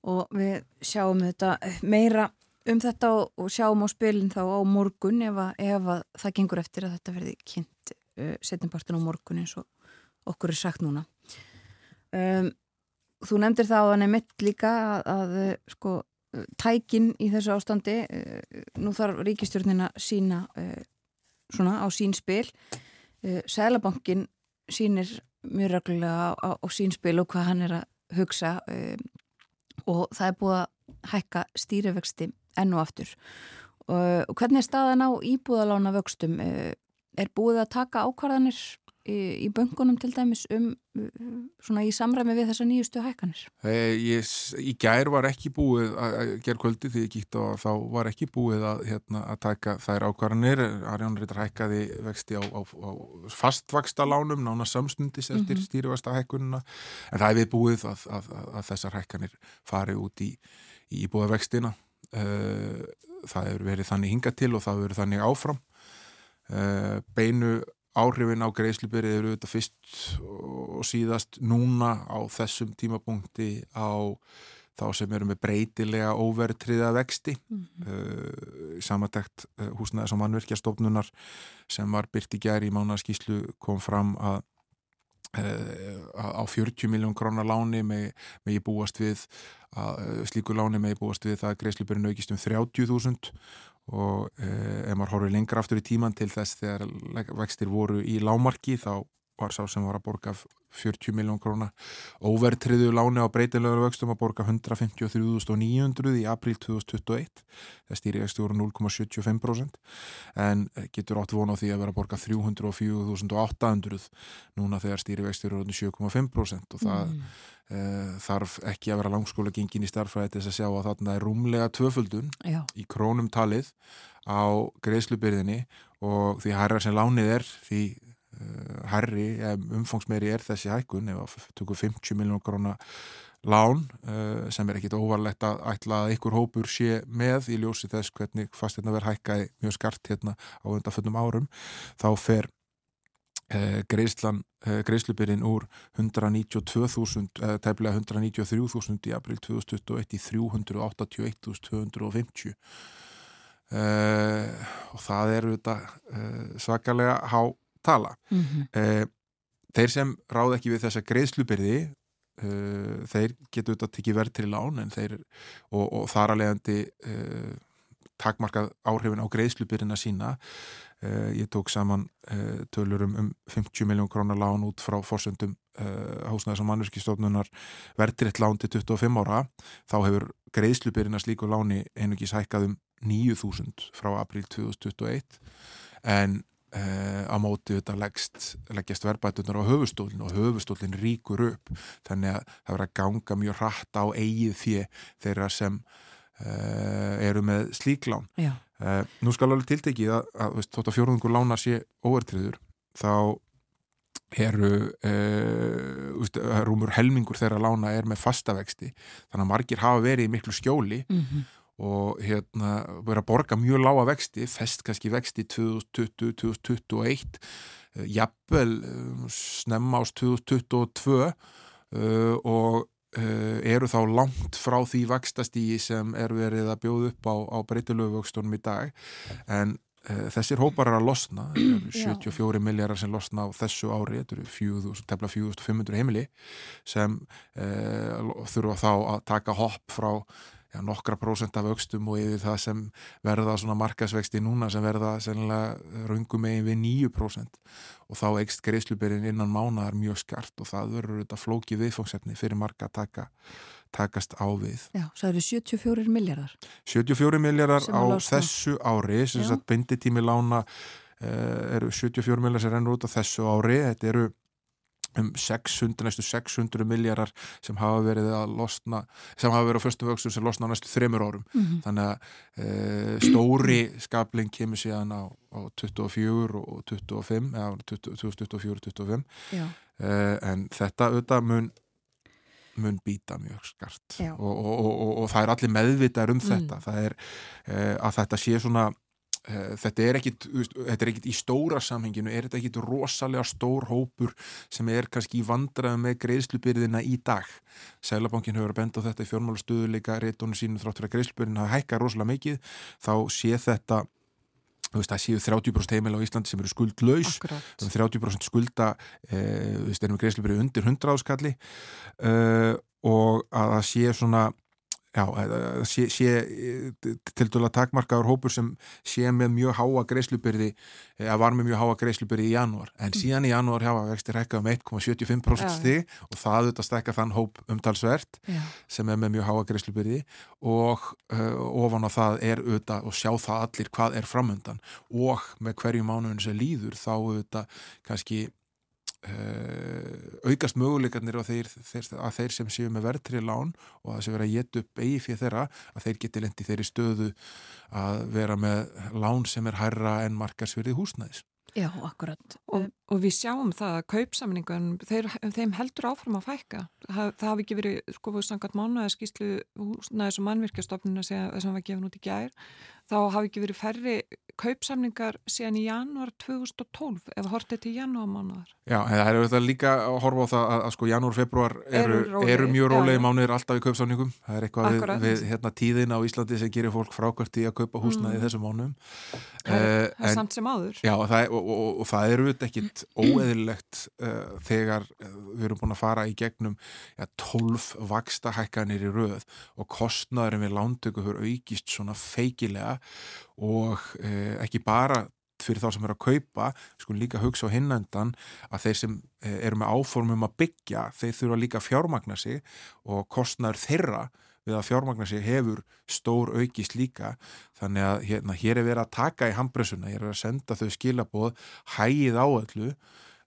Og við sjáum þetta meira um þetta og, og sjáum á spilin þá á morgun ef að, ef að það gengur eftir að þetta verði kynnt uh, setjumpartin á morgun eins og okkur er sagt núna. Um, þú nefndir það á þannig mitt líka að, að sko, tækin í þessu ástandi, uh, nú þarf ríkistjórnina sína uh, svona á sín spil. Uh, Sælabankin sínir mjög reglulega á, á, sínspil og hvað hann er að hugsa og það er búið að hækka stýrivexti enn og aftur. Og hvernig er staðan á íbúðalána vöxtum er búið að taka ákvarðanir í, í böngunum til dæmis um svona í samræmi við þessa nýjustu hækkanir? Ég, í gær var ekki búið að gera kvöldi því ég gíkt og þá var ekki búið að, hérna, að taka þær ákvarðanir Arjón Rittar hækkaði vexti á, á, á fastvaksta lánum nána samstundis eftir mm -hmm. stýrivasta hækkununa en það við búið að, að, að þessar hækkanir fari út í, í búið vextina það hefur verið þannig hinga til og það hefur verið þannig áfram beinu áhrifin á greiðslubyrði eru þetta fyrst og síðast núna á þessum tímapunkti á þá sem eru með breytilega óvertriða vexti mm -hmm. uh, samatækt uh, húsnæðis og mannverkjastofnunar sem var byrt í gæri í mánaskíslu kom fram að uh, á 40 miljón krónar láni með, með ég búast við að, slíku láni með ég búast við það að greiðslubyrðin aukist um 30.000 og eh, ef maður horfið lengra aftur í tíman til þess þegar vextir voru í lámarki þá var sá sem var að borga 40 miljón króna overtriðu láni á breytilegur vöxtum að borga 153.900 í april 2021 það stýri vexti voru 0,75% en getur átt vona á því að vera að borga 304.800 núna þegar stýri vexti voru 7,5% og það mm. uh, þarf ekki að vera langskóla gengin í starfræði þess að sjá að þarna er rúmlega tvöföldun Já. í krónum talið á greiðslubyrðinni og því að hæra sem lánið er því herri, eh, umfangsmeiri er þessi hækkun ef við tökum 50 miljónar krónar lán uh, sem er ekkit óvarlegt að ætla að ykkur hópur sé með í ljósi þess hvernig fast hérna verð hækkaði mjög skart hérna á undanföllum árum þá fer greiðslan, uh, greiðslubirinn úr 192.000 tæmlega 193.000 í april 2021 í 381.250 og það er þetta svakalega há tala. Mm -hmm. þeir sem ráð ekki við þessa greiðslubyrði uh, þeir getur þetta tekið verð til lán þeir, og, og þar að leiðandi uh, takmarkað áhrifin á greiðslubyrðina sína. Ég tók saman tölur um, um 50 miljón krónar lán út frá fórsöndum hásnæðis og mannverkistofnunar verðtritt lán til 25 ára. Þá hefur greiðslubyrðina slíku láni einugis hækkað um 9.000 frá april 2021 en á móti þetta leggst, leggjast verbætunar á höfustólinn og höfustólinn ríkur upp. Þannig að það verður að ganga mjög hratt á eigið því þeirra sem uh, eru með slíklán uh, nú skal alveg tiltekið að, að veist, þótt að fjórðungur lána sé óvertriður þá eru veist, rúmur helmingur þeirra lána er með fastavexti þannig að margir hafa verið í miklu skjóli mm -hmm. Og hérna verið að borga mjög lága vexti, fest kannski vexti 2020-2021 jafnvel snemma ás 2022 og eru þá langt frá því vakstastígi sem er verið að bjóða upp á, á breytilöfuvöxtunum í dag. En Eh, þessir hópar er að losna, 74 miljardar sem losna á þessu ári, þetta eru 4500 heimili sem uh, þurfa þá að taka hopp frá já, nokkra prósent af aukstum og yfir það sem verða svona markasvexti núna sem verða sennilega rungum megin við 9% og þá ekst greiðslubirinn innan mánar mjög skart og það verður þetta flóki viðfóngsefni fyrir marka að taka takast á við. Já, það eru 74 miljardar. 74 miljardar á þessu ári, sem sagt binditími lána uh, eru 74 miljardar sem rennur út á þessu ári, þetta eru um 600, næstu 600 miljardar sem hafa verið að losna, sem hafa verið á förstum vöxtum sem losna á næstu þreymur árum. Mm -hmm. Þannig að uh, stóri skapling kemur síðan á, á 24 og 25, eða 2024 og 25, uh, en þetta auðvitað mun mun býta mjög skart og, og, og, og það er allir meðvitaður um mm. þetta það er uh, að þetta sé svona þetta er ekkit þetta er ekkit í stóra samhenginu er þetta ekkit rosalega stór hópur sem er kannski vandrað með greiðslubyrðina í dag? Sælabankin hefur að benda á þetta í fjármálastöðuleika réttónu sínum þráttur að greiðslubyrðina hækka rosalega mikið þá sé þetta Þú veist, það séu 30% heimil á Íslandi sem eru skuldlaus, um 30% skulda, e, þú veist, erum við greiðslu verið undir 100 áskalli e, og að það sé svona Já, sé, sé til dæla takmarkaður hópur sem sé með mjög háa greiðslubyrði eða var með mjög háa greiðslubyrði í janúar en mm. síðan í janúar hafa vextir hækkað um 1,75% stig og það auðvitað stekka þann hóp umtalsvert Já. sem er með mjög háa greiðslubyrði og uh, ofan á það er auðvitað og sjá það allir hvað er framöndan og með hverju mánuðin sem líður þá auðvitað kannski Uh, aukast möguleikarnir þeir, þeir, að þeir sem séu með verðtrið lán og að þessi vera að geta upp eigi fyrir þeirra að þeir geti lendi þeirri stöðu að vera með lán sem er hærra en markarsverið húsnæðis. Já, akkurat. Og, og við sjáum það að kaupsamningun þeim heldur áfram að fækka það, það hafi ekki verið, sko, sangat mánu eða skýslu húsnæðis og mannvirkjastofnuna sem var gefin út í gær þá hafi ekki verið færri kaupsamningar síðan í janúar 2012 ef hortið til janúarmánuðar. Já, það er auðvitað líka að horfa á það að, að sko janúar, februar eru, eru, eru mjög rólegi mánuðir alltaf í kaupsamningum. Það er eitthvað Akkurat. við, við hérna, tíðin á Íslandi sem gerir fólk frákvært í að kaupa húsnaði mm. þessum mánuðum. Það er, uh, það er samt sem áður. Já, og það, og, og, og það eru auðvitað ekkit óeðilegt uh, þegar uh, við erum búin að fara í gegnum ja, 12 vaksta hækkanir í röð og kostnaðurinn við lántöku fyrir aukist svona feikilega og eh, ekki bara fyrir þá sem eru að kaupa, sko líka hugsa á hinnendan að þeir sem eh, eru með áformum að byggja, þeir þurfa líka að fjármagna sig og kostnar þeirra við að fjármagna sig hefur stór aukist líka, þannig að hérna, hér er verið að taka í handbröðsuna, hér er að senda þau skilaboð, hægið á öllu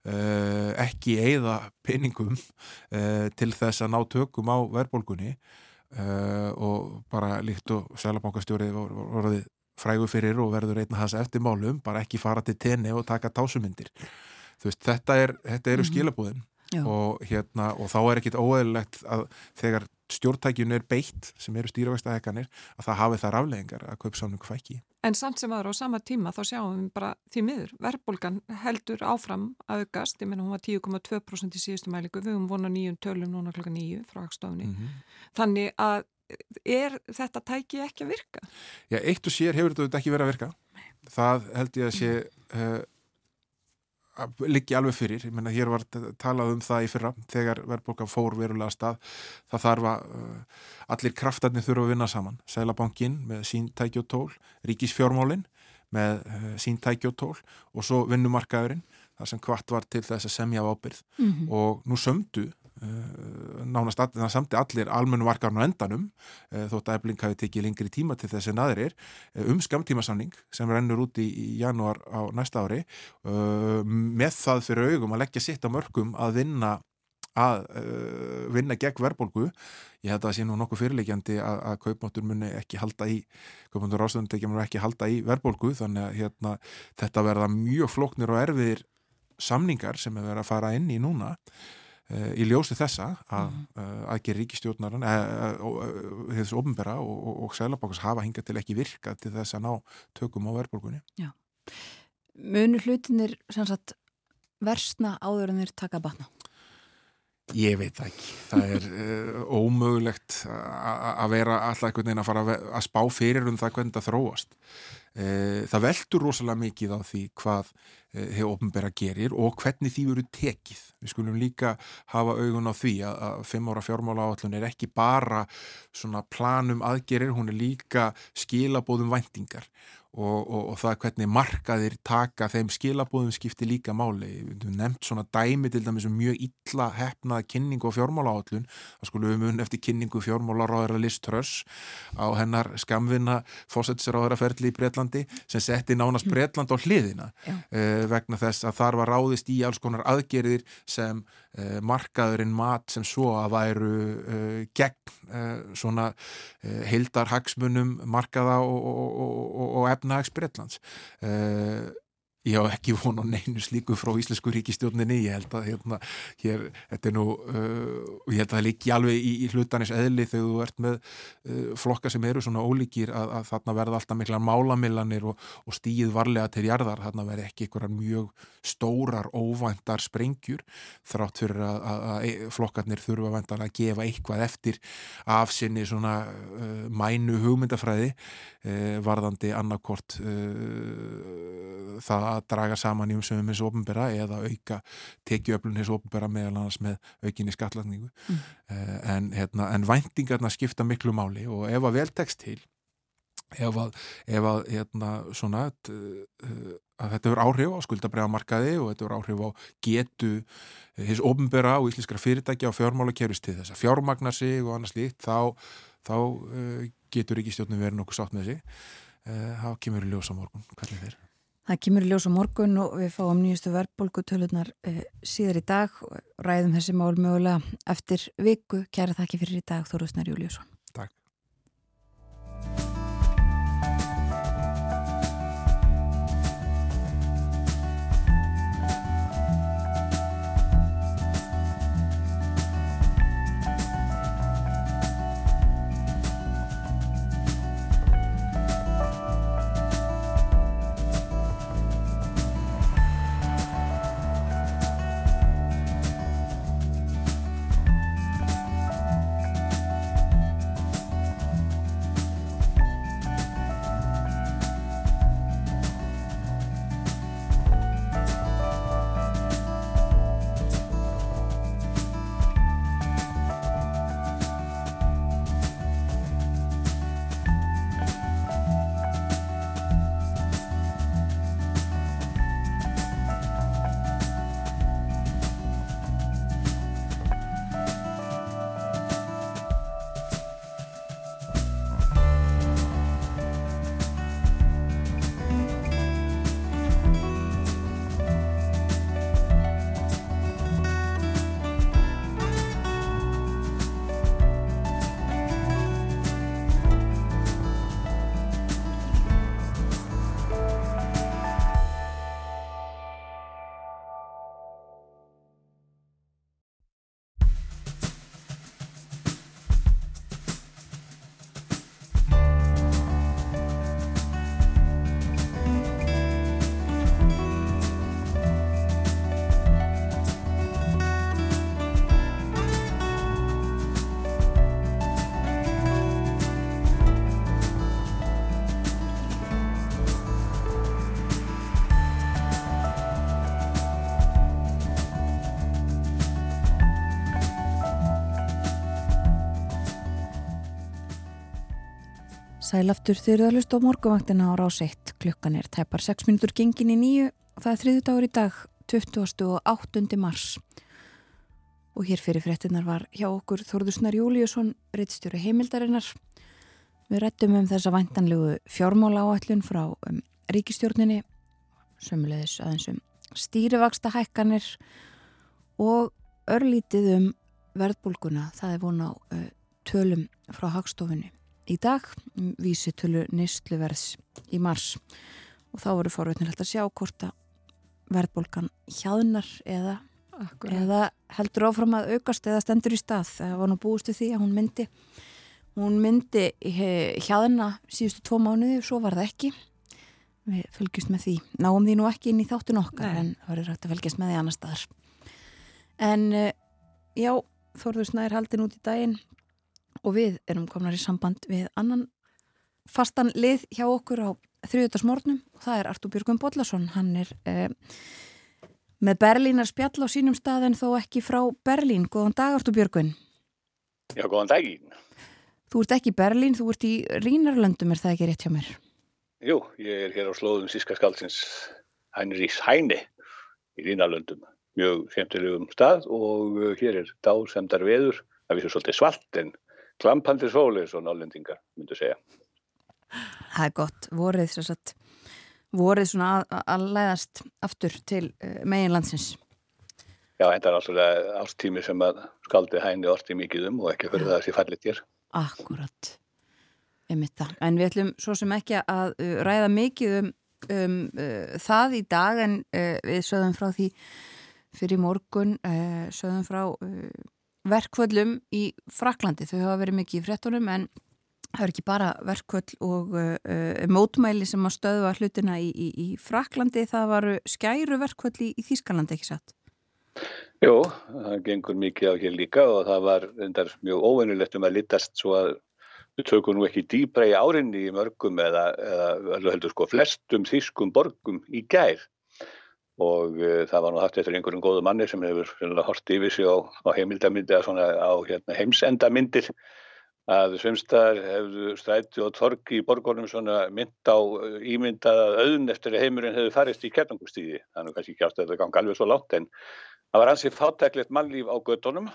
Uh, ekki eigða peningum uh, til þess að ná tökum á verðbólgunni uh, og bara líkt og selabankastjórið voruði frægu fyrir og verður einna hans eftir málum, bara ekki fara til tenni og taka tásumindir. Veist, þetta, er, þetta eru mhm. skilabúðin og, hérna, og þá er ekkit óeðlilegt að þegar stjórntækjun er beitt sem eru stýravægstahekkanir að það hafi þar afleggingar að kaupsamningu fækki. En samt sem aðra á sama tíma þá sjáum við bara því miður. Verbolgan heldur áfram að aukast, ég menna hún var 10,2% í síðustu mæliku, við höfum vonað nýjum tölum núna klokka nýju frá Hagstofni. Mm -hmm. Þannig að er þetta tæki ekki að virka? Já, eitt og sér hefur þetta ekki verið að virka. Það held ég að sé uh, liggi alveg fyrir. Ég menna, hér var talað um það í fyrra þegar verðbólka fór verulega stað. Það þarf að uh, allir kraftarnir þurfa að vinna saman. Sælabankin með sín tæki og tól, ríkisfjármálin með uh, sín tæki og tól og svo vinnumarkaðurinn þar sem hvart var til þess að semja ábyrð mm -hmm. og nú sömdu nánast að það samti allir almennu varkarn á endanum eh, þótt að ebling hafi tekið lengri tíma til þess en aðrir eh, um skamtímasamning sem rennur út í, í janúar á næsta ári með það fyrir augum að leggja sitt á mörgum að vinna að vinna gegn verðbólgu. Ég held að það sé nú nokkuð fyrirleikjandi að, að kaupmáttur muni ekki halda í kaupmáttur ástöndekja muni ekki halda í verðbólgu þannig að hérna, þetta verða mjög flóknir og erfiðir samningar sem er verið að fara inn í núna í ljósi þessa að uh, aðgerri ríkistjórnaran þessu ofnbæra og, og, og sælabákast hafa hingað til ekki virka til þess að ná tökum á verðbólgunni. Munu hlutinir versna áður en þeir taka batna? Ég veit ekki. Það er uh, ómögulegt að vera alltaf einhvern veginn að fara að spá fyrir um það hvernig það þróast. Uh, það veldur rosalega mikið á því hvað hefur ofnbæra gerir og hvernig því veru tekið. Við skulum líka hafa augun á því að, að fimm ára fjármála áallun er ekki bara planum aðgerir, hún er líka skilabóðum væntingar og, og, og það hvernig markaðir taka þeim skilabóðum skipti líka máli. Við nefnt svona dæmi til dæmis um mjög illa hefnaða kynningu á fjármála áallun. Það skulum við mun eftir kynningu fjármálaráðara Liz Truss á hennar skamvinna fósættisráðaraferðli í Breitlandi sem setti nánast Breitland á hliðina. Uh, vegna þess að þar var ráðist í alls konar aðgerðir sem markaðurinn mat sem svo að væru uh, gegn svona heildar hagsmunum markaða og, og, og, og efnahags Breitlands ég á ekki von á neinu slíku frá Íslensku ríkistjórninni, ég held að hérna, hér, þetta er nú uh, ég held að það líki alveg í, í hlutanis eðli þegar þú ert með uh, flokka sem eru svona ólíkir að, að þarna verða alltaf miklar málamillanir og, og stíð varlega til jarðar, þarna verði ekki einhverjar mjög stórar óvæntar sprengjur þrátt fyrir að, að, að e, flokkarnir þurfa að gefa eitthvað eftir af sinni svona uh, mænu hugmyndafræði uh, varðandi annarkort uh, það að draga saman í umsöfum hins ofnbæra eða auka tekjuöflun hins ofnbæra meðal annars með aukinni skatlatningu mm. uh, en, hérna, en væntingarna skipta miklu máli og ef að vel tekst til ef að, ef að hérna, svona uh, að þetta verður áhrif á skuldabræðamarkaði og þetta verður áhrif á getu hins ofnbæra og íslenskra fyrirtækja og fjármála kerust til þess að fjármagnar sig og annars líkt þá, þá getur ekki stjórnum verið nokkuð sátt með sig. Þá kemur í ljósa morgun, hvernig þeir Það kemur í ljós á morgun og við fáum nýjustu verðbólgutöluðnar eh, síðar í dag og ræðum þessi mál mögulega eftir viku. Kæra þakki fyrir í dag, Þóruðsnar Júliusson. Sælaftur þeir eru að hlusta á morguvaktina á rás 1. Klukkan er tæpar 6 minútur gengin í nýju það er þriðu dagur í dag, 28. mars. Og hér fyrir fréttinar var hjá okkur Þorðusnar Júliusson, reittstjóri heimildarinnar. Við rættum um þessa væntanlegu fjármála áætlun frá um, ríkistjórninni, sömulegis aðeins um stýrivaksta hækkanir og örlítið um verðbólguna. Það er von á uh, tölum frá hagstofunni í dag vísitölu nýstluverðs í mars. Og þá voru forveitnilegt að sjá hvort að verðbólkan hjáðnar eða eða heldur áfram að aukast eða stendur í stað. Það var nú búistu því að hún myndi hún myndi hjaðina síðustu tvo mánuði og svo var það ekki. Við fölgjast með því. Náum því nú ekki inn í þáttun okkar Nei. en það verður rægt að fölgjast með því annar staðar. En eh, já Þorður Snær haldin út í daginn og við erum komnar í samband við annan fastan lið hjá okkur á þriðutarsmórnum og það er Artur Björgum Bodlason hann er eh, með Berlínar spjall á sínum stað en þó ekki frá Berlín. Góðan dag Artur Björgun Já, góðan daginn Þú ert ekki í Berlín, þú ert í Rínarlöndum er það ekki rétt hjá mér? Jú, ég er hér á slóðum sískaskaldsins Heinrichs Heine í Rínarlöndum. Mjög semtilegum stað og uh, hér er dásemdar veður það vissu svolítið svalt en klampandi sóli og nálendingar myndu segja. Það er gott, vorið svo satt vorið svona að, að læðast aftur til uh, meginlandsins. Já, þetta er alltaf ástími sem að skaldi hægni orti mikið um og ekki fyrir það að það sé fallit hér Akkurat. En við ætlum svo sem ekki að uh, ræða mikið um, um uh, það í dag en uh, við sögum frá því fyrir morgun uh, sögum frá uh, verkvöldum í Fraklandi þau hafa verið mikið í frettunum en það er ekki bara verkvöld og uh, mótmæli sem að stöðva hlutina í, í, í Fraklandi, það varu skæru verkvöld í, í Þískalandi, ekki satt? Jó, það gengur mikið á hér líka og það var endar mjög óveinulegt um að litast svo að við tökum nú ekki dýbra í árinni í mörgum eða, eða heldur sko flestum þýskum borgum í gær og uh, það var nú haft eftir einhverjum góðu manni sem hefur hort yfir sig á, á heimildamindi eða svona á hérna, heimsendamindir að svimstaðar hefðu stræti og torki í borgónum svona mynd á uh, ímyndaða auðn eftir að heimurinn hefðu farist í kernangustíði. Þannig kannski ekki átt að þetta gangi alveg svo látt en það var ansið fátæklegt mannlíf á göttunum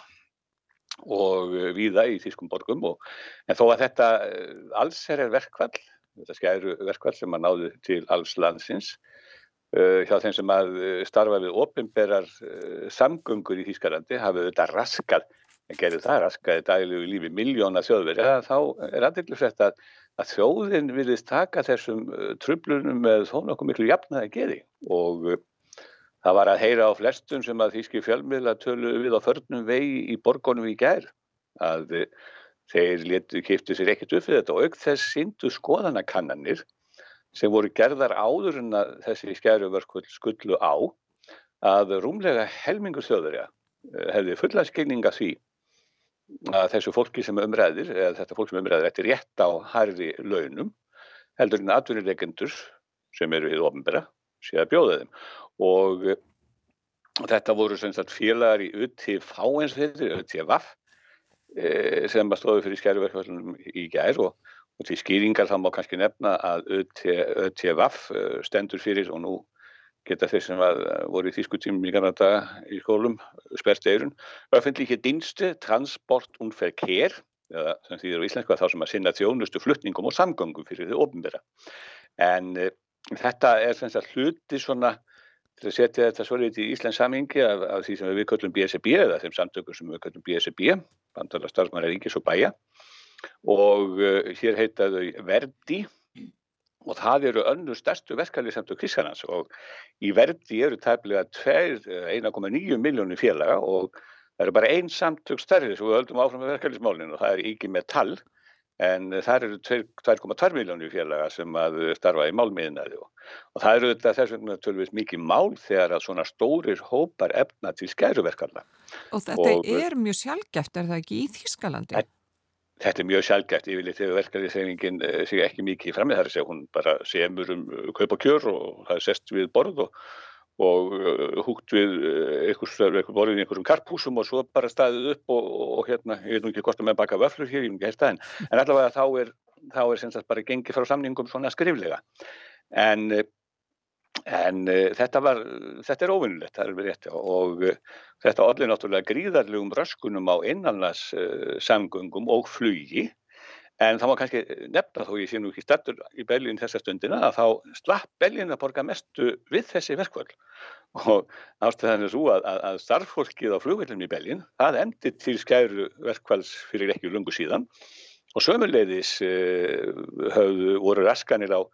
og uh, víða í þýskum borgum og, en þó að þetta alls er verkvall, þetta skæru verkvall sem að náðu til alls landsins hjá þeim sem að starfa við ofinberar uh, samgöngur í Þýskalandi hafið þetta raskað. En gerir það raskaði daglegu lífi miljóna þjóðverja, þá er aðeinslega að, að þjóðin vilist taka þessum trublunum með þó nokkuð miklu jafnaði geði. Og það var að heyra á flestum sem að þýski fjölmiðla tölu við á förnum vegi í borgonum í gær að þeir kiptu sér ekkert upp við þetta og auk þess syndu skoðanakannanir sem voru gerðar áður en að þessi skæruverkull skullu á að rúmlega helmingur þjóðverja hefði fulla skilninga því að þessu fólki sem umræðir, eða þetta fólk sem umræðir eftir rétt á hærri launum heldur en atvinnilegendur sem eru við ofnbæra sé að bjóða þeim. Og þetta voru félagar í UTV eins og þetta, UTVaf e, sem stóðu fyrir skæruverkvælunum í gær og, og til skýringar þá má kannski nefna að UTVaf e, stendur fyrir og nú geta þeir sem var, voru í þýskutímum í Kanada í skólum spert eirun. Öffentliche Dienste, Transport und Verkehr, eða sem þýðir á íslensku að þá sem að sinna þjónustu flutningum og samgöngum fyrir þau ofnbæra. En uh, þetta er sem sagt hluti svona til að setja þetta svolítið í Íslands samingi af, af því sem við köllum BSB eða þeim samtökum sem við köllum BSB, bandala starfsmæra ríkis og bæja og uh, hér heitaðu Verdi. Og það eru önnu stærstu þú Kískanans og í verdi eru tæmlega 1,9 miljónir félaga. Og það eru bara einn samtök stærri sem við höldum áfram með verkefnismálinu og það er ekki með tall en það eru 2,2 miljónir félaga sem að starfa í málmiðinaði og, og það eru þetta þess vegna tölvist mikið mál þegar að svona stórir hópar efna til skæruverkarna. Og þetta og, er mjög sjálfgeft, er það ekki í Þískalandi? Þetta er mjög sjálfgæft yfirleitt þegar verkefniðsefingin eh, sé ekki mikið fram með er að hún bara semur um eh, kaup og kjör og það er sest við borð og, og eh, húgt við eitthvað borðið í einhverjum karpúsum og svo bara staðið upp og, og hérna, ég veit nú ekki hvort að með baka vöflur hér, ég hef ekki hérst aðeins, en allavega þá er, þá er sem sagt bara gengið frá samningum svona skriflega. En En uh, þetta, var, þetta er óvinnulegt, það er verið rétt og uh, þetta allir náttúrulega gríðarlegum röskunum á innanlands uh, samgöngum og flugi. En það má kannski nefna þó ég sé nú ekki startur í Berlín þessa stundina að þá slapp Berlín að borga mestu við þessi verkvöld og ástæðan er svo að, að, að starffólkið á flugveldunum í Berlín það endi til skæru verkvölds fyrir ekki lungu síðan. Og sömulegðis höfðu voru raskanir á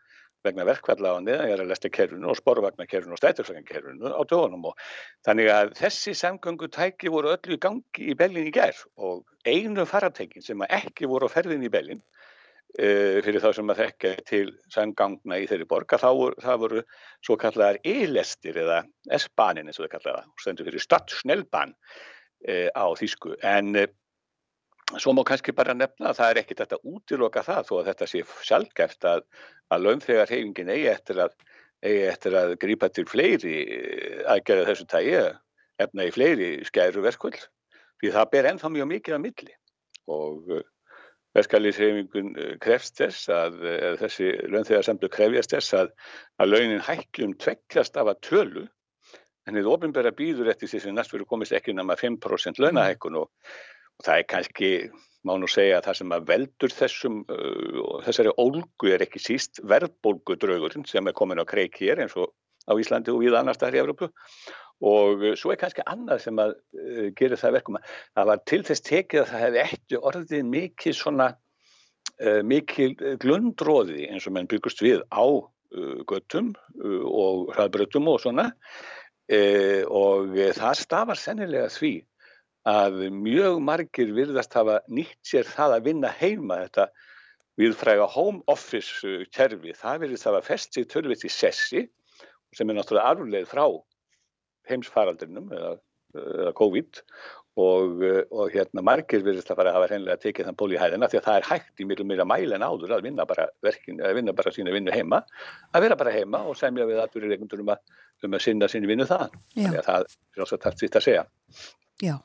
vegna verkvalla á neðanjara lestakerfinu og sporvagnakerfinu og stætturflagnakerfinu á dögunum og þannig að þessi samgöngutæki voru öllu í gangi í Bellin í gær og einu faratækin sem ekki voru á ferðin í Bellin uh, fyrir þá sem að þekka til samgangna í þeirri borga þá það voru svo kallar e-lestir eða S-banin eins og það kallar það og stendur fyrir stadsnellban uh, á þýsku. En uh, Svo má kannski bara nefna að það er ekkit þetta útiloka það þó að þetta sé sjálfgeft að, að launþegar hefingin eigi eftir að, eigi eftir að grípa til fleiri eh, aðgerða þessu tægi, efna í fleiri skæru verkvöld. Því það ber ennþá mjög mikið að milli og eh, verkefliðshefingun eh, krefst þess að þessi launþegar samlu krefjast þess að, að launin hækjum tveggjast af að tölu en þið ofinbæra býður eftir því sem næst fyrir komist ekki nama 5% launahækkun og Og það er kannski, má nú segja, að það sem að veldur þessum, uh, þessari ólgu er ekki síst verðbólgudraugurinn sem er komin á kreik hér eins og á Íslandi og við annars þar í Európu. Og uh, svo er kannski annað sem að uh, gera það verkum að það var til þess tekið að það hefði eftir orðið mikið svona, uh, mikið glundróði eins og menn byggust við á uh, göttum uh, og hraðbröttum og svona og það stafar sennilega því að mjög margir virðast hafa nýtt sér það að vinna heima þetta viðfræga home office uh, kerfi, það virðist hafa fest sig törfitt í sessi sem er náttúrulega arfleð frá heimsfaraldrinum eða, eða COVID og, uh, og hérna margir virðist að fara að hafa hreinlega tekið þann ból í hæðina því að það er hægt í mjög mjög mæli en áður að vinna bara verkin, að vinna bara sína vinnu heima, að vera bara heima og semja við aðbúrið reikundur um, um að sinna sínu vinnu það. Þannig að það er alltaf tætt sýtt að segja. Já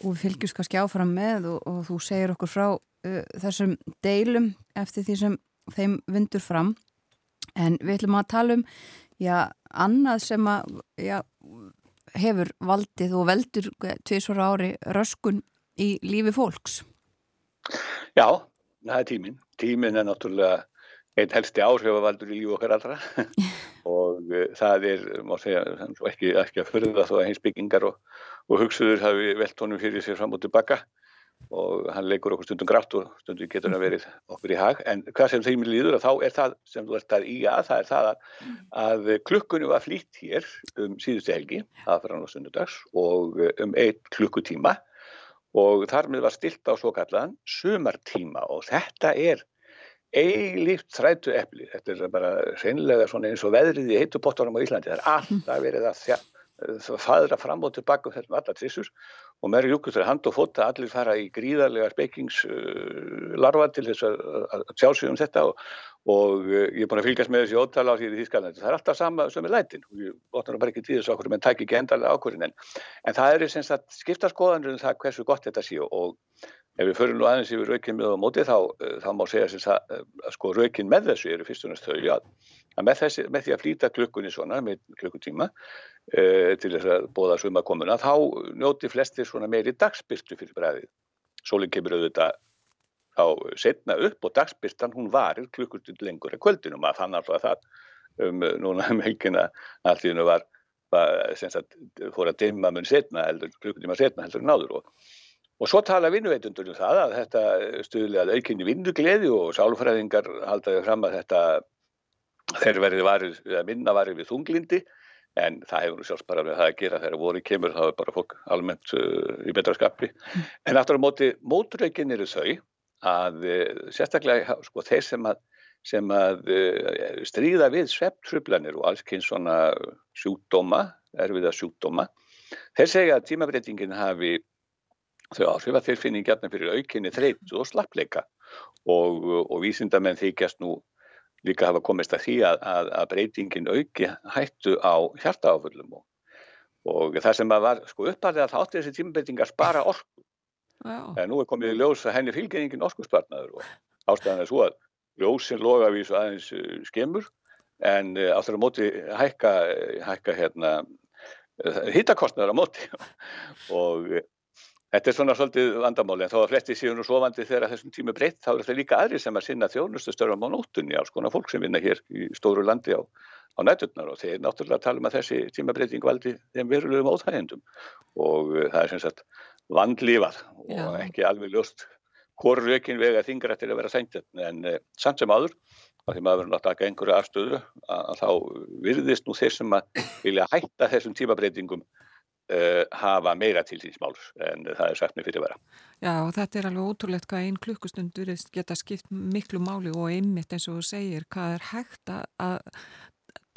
og við fylgjum kannski áfram með og, og þú segir okkur frá uh, þessum deilum eftir því sem þeim vindur fram. En við ætlum að tala um já, annað sem að já, hefur valdið og veldur tviðsvara ári röskun í lífi fólks. Já, það er tímin tímin er náttúrulega einn helsti áhrifavaldur í lífi okkar allra. Og uh, það er, segja, ekki, ekki að förða þó að hins byggingar og og hugsuður hafi velt honum fyrir sér fram og tilbaka. Og hann leikur okkur stundum grátt og stundum getur hann verið okkur í hag. En hvað sem þeim líður að þá er það sem þú ert að í að það er það að, að klukkunni var flýtt hér um síðusti helgi aðfram á stundudags og um einn klukkutíma. Og þar með var stilt á svo kallaðan sumartíma og þetta er eilíft þrætu epli þetta er bara reynilega eins og veðrið í heitupottunum á Íslandi. Það er alltaf verið að þjá fæðra fram og tilbaka um þessum alla trissur og er júkust fyrir hand og fóta allir fara í gríðarlega speikingslarfa uh, til þess að, að sjá sig um þetta og, og uh, ég er búin að fylgjast með þessi ótala á því því skalandi. Það er alltaf sama sem er lætin og ég bóttar bara ekki tíðis okkur menn tæk ekki endalega ákvörðin en, en það er sem sagt skipta skoðanur um það hversu gott þetta sé og ef við förum nú aðeins yfir raukin með á móti þá, uh, þá má segja sem sagt að sko raukin með þessu eru fyrst og næst þau að með, þessi, með því að flýta klukkunni svona með klukkutíma e, til þess að bóða sumakomuna þá njóti flestir svona meiri dagsbyrtu fyrir bræðið. Sólinn kemur auðvitað á setna upp og dagsbyrtan hún varir klukkustund lengur en kvöldinu. Maður fann alltaf það um núna um helgina allt í hennu var, var sagt, fór að dimma mun setna klukkutíma setna heldur en áður og Og svo tala vinnuveitundur um það að þetta stuðlega að aukinni vinnugleði og sálfræðingar haldaði fram að þetta þeir verið varið, minna varið við þunglindi en það hefur nú sjálfs bara með það að gera þegar voru kemur þá er bara fólk almennt uh, í betra skapi mm. en aftur á móti móturreikin eru þau að uh, sérstaklega sko þeir sem að, sem að uh, stríða við svepptrublanir og alls kynns svona sjúkdóma erfiða sjúkdóma þeir segja að tímabreitingin hafi þau áhrif að þeir finni gætna fyrir aukinni þreyt og slappleika. Og, og vísindamenn þykjast nú líka hafa komist að því að, að, að breytingin auki hættu á hjartaáfullum og, og það sem að var sko uppalðið að þátti þessi tímabreiting að spara orku. En nú er komið í ljós að henni fylgir engin orkuspartnaður og ástæðan er svo að ljósin loga við svo aðeins uh, skemur. En uh, á þeirra móti hækka, hækka hérna, hittakostnaður á móti. Og Þetta er svona svolítið vandamáli en þó að flesti séu nú svovandi þegar þessum tímu breytt þá er þetta líka aðri sem að sinna þjónustustörfum á nóttunni á skona fólk sem vinna hér í stóru landi á, á nætturnar og þeir náttúrulega tala um að þessi tímabreyting valdi þeim verulegum óþægendum og uh, það er sem sagt vandlífað og ekki alveg ljóst hvort rökin vega þingra til að vera sænt en uh, samt sem þá þá því maður verður að einhverju afstöðu að þá virðist nú þeir sem að vilja hætta þessum tímabreitingum uh, hafa meira til síns máls en það er sagt með fyrirvara. Já og þetta er alveg ótrúlegt hvað einn klukkustundur geta skipt miklu máli og einmitt eins og þú segir hvað er hægt að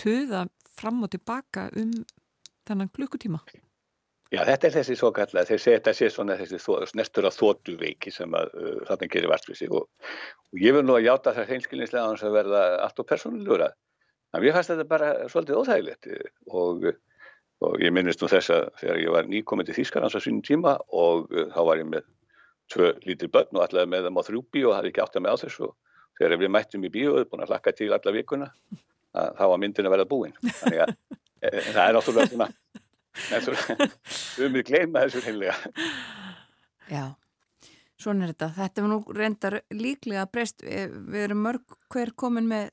töða fram og tilbaka um þannan klukkutíma. Já, þetta er þessi svo kallega, þeir segja þetta sé svona þessi snestur að þóttu veiki sem að uh, þarna gerir vart við sig og, og ég vil nú að játa það hreinskilinslega að verða allt og persónulegur að en ég fannst þetta bara svolítið óþægilegt og, og ég minnist nú þess að þegar ég var nýkominn til Þýskarans á sínum tíma og uh, þá var ég með tvö lítil börn og allavega með þeim á þrjúbi og hafði ekki átt að með á þessu. Og þegar við mættum í bíóðu búin að hlakka til alla vikuna þá var myndin að verða búin. Þannig að e, það er náttúrulega svona við erum við gleyma þessu heimlega Já, svona er þetta. Þetta er nú reyndar líklega breyst. Við, við erum mörg hver komin með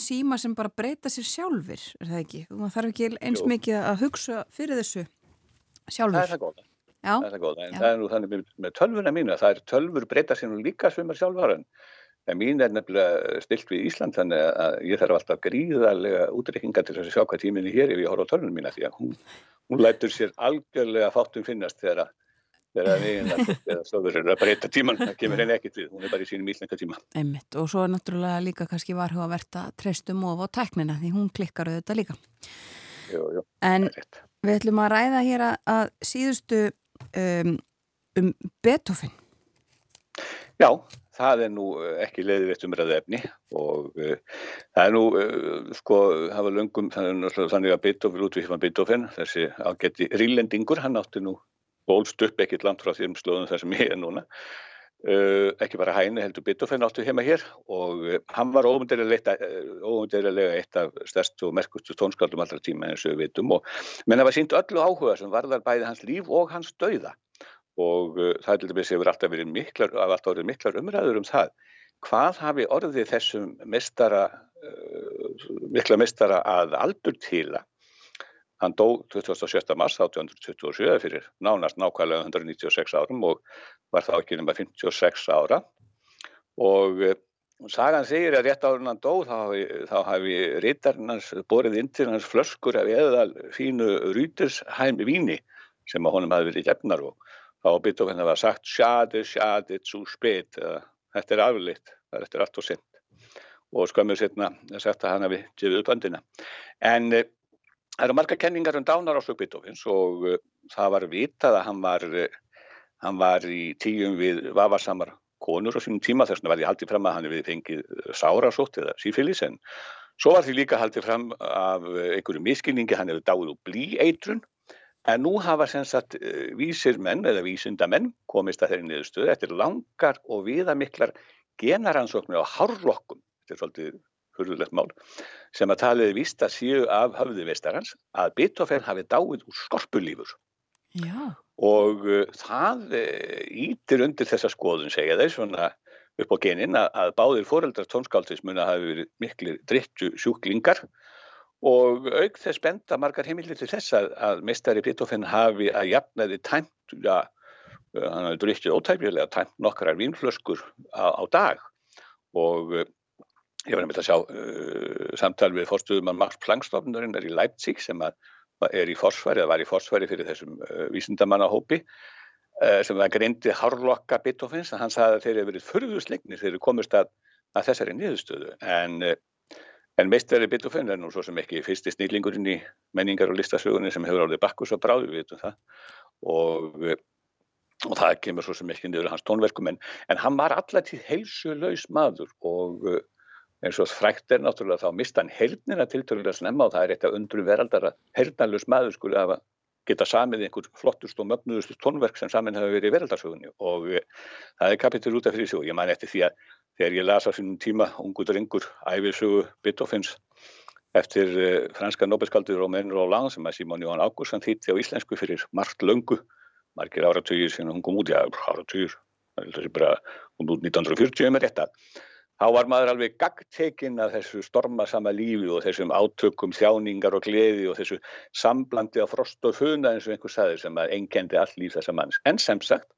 síma sem bara breyta sér sjálfur er það ekki? maður þarf ekki eins Jú. mikið að hugsa fyrir þessu sjálfur Það er það góða, það er, það góða. það er nú þannig með, tölvuna mínu það er tölfur breyta sér nú líka er sjálfvaran en mín er nefnilega stilt við Ísland þannig að ég þarf alltaf gríðarlega útrykkinga til að sjá hvað tíminni hér ef ég horfa á tölvunum mína því að hún hún lætur sér algjörlega fátum finnast þegar þegar eiginlega stöður er að breyta tíman það kemur henni ekkit við, hún er bara í sínum íslenska tíma. Einmitt, og svo er náttúrulega líka kannski varhuga verðt að treystum of á tæknina því hún klikkar auðvitað líka. Jú, jú, En við ætlum að ræða hér að síðustu um, um Beethoven. Já, það er nú eh, ekki leiðilegt umræðu efni og uh, það er nú, uh, sko, var löngum, þannig að Beethoven, Ludvík van Beethoven, þessi ágætti rílendingur, hann átti nú bólst upp ekkert langt frá þérum slóðum þar sem ég er núna, uh, ekki bara hæni heldur Beethoven átti heima hér og hann var óumdærilega eitt af stærstu og merkustu tónskaldum allra tíma eins og við veitum og menn það var sínt öllu áhuga sem varðar bæði hans líf og hans dauða. Og uh, það til dæmis hefur alltaf verið miklar, alltaf verið miklar umræður um það. Hvað hafi orðið þessum mestara, uh, mikla mestara að aldur til að hann dó 27. mars 1827 fyrir nánast nákvæmlega 196 árum og var þá ekki nema 56 ára. Og uh, Sagan segir að rétt árun hann dó þá hafi rítarnans borið inn til hans flöskur af eðal fínu rýtursheim víni sem að honum hafi verið gefnar og þá byttum henni að vera sagt sjadi, sjadi, tsu spet þetta er aflitt, þetta er allt og sent og skömmur setna að hann hafi gefið upp öndina en eh, það eru marga kenningar um dánar ásök Beethovens og uh, það var vitað að hann var uh, hann var í tíum við vafarsamar konur á sínum tíma. Þess vegna var ég haldið fram að hann hefði fengið sárasótt eða sífélis en svo var því líka haldið fram af einhverju miskilningi hann hefði dáið úr blí eitrun En nú hafa eh, vísir menn eða vísindamenn komist að þeirri niðurstöðu eftir langar og viðamiklar genaransóknir á hárlokkum, þetta er svolítið hurðulegt mál, sem að taliði víst að síu af höfðu vestarhans að Beethoven hafi dáið úr skorpulífur. Já. Og uh, það ítir uh, undir þessa skoðun, segja þeir svona upp á genin að, að báðir foreldrar tónskáldsins mun að hafi verið miklu drittju sjúklingar og auk þess benda margar heimilir til þess að, að mestari Beethoven hafi að jafnaði tæmt, ja, hann hafi drikkið ótæfnilega tæmt nokkrar vínflöskur á, á dag og uh, ég var nefnilega að sjá uh, samtal við fórstuðumann Max Planck-stofnurinn er í Leipzig sem að, er í forsværi, eða var í forsværi fyrir þessum uh, vísindamannahópi sem það greindi harlokka Beethovens, hann sagði að þeir eru verið förðuslegnir þeir eru komist að, að þessari niðurstöðu en En meistverði Beethoven er nú svo sem ekki fyrsti snýlingurinn í menningar og listasögunni sem hefur árið bakkus og bráði, við það. Og, og það kemur svo sem ekki niður hans tónverkum, en, en hann var allatíð heilsulegs maður og eins og frækt er náttúrulega þá mista hann heilnina tiltölulega snemma og það er eitt af undru veraldar að heilnalus maður skulle hafa geta samið einhver flottust og mögnuðust tónverk sem samin hafa verið í veraldarsögunni og það er kapitur út af fyrir svo. Ég man eftir því að þegar ég las á sínum tíma ungu drengur æfisugu Beethovens eftir uh, franska nobelskaldur Romain Roland sem að Simon Johan Augustsson þýtti á íslensku fyrir margt löngu margir áratugir sem hún kom út, já áratugir er hún út 1940 með þetta þá var maður alveg gagtekinn af þessu stormasama lífi og þessum átökum þjáningar og gleði og þessu samblandi af frost og funa eins og einhver saði sem að engendi all líf þessa manns en sem sagt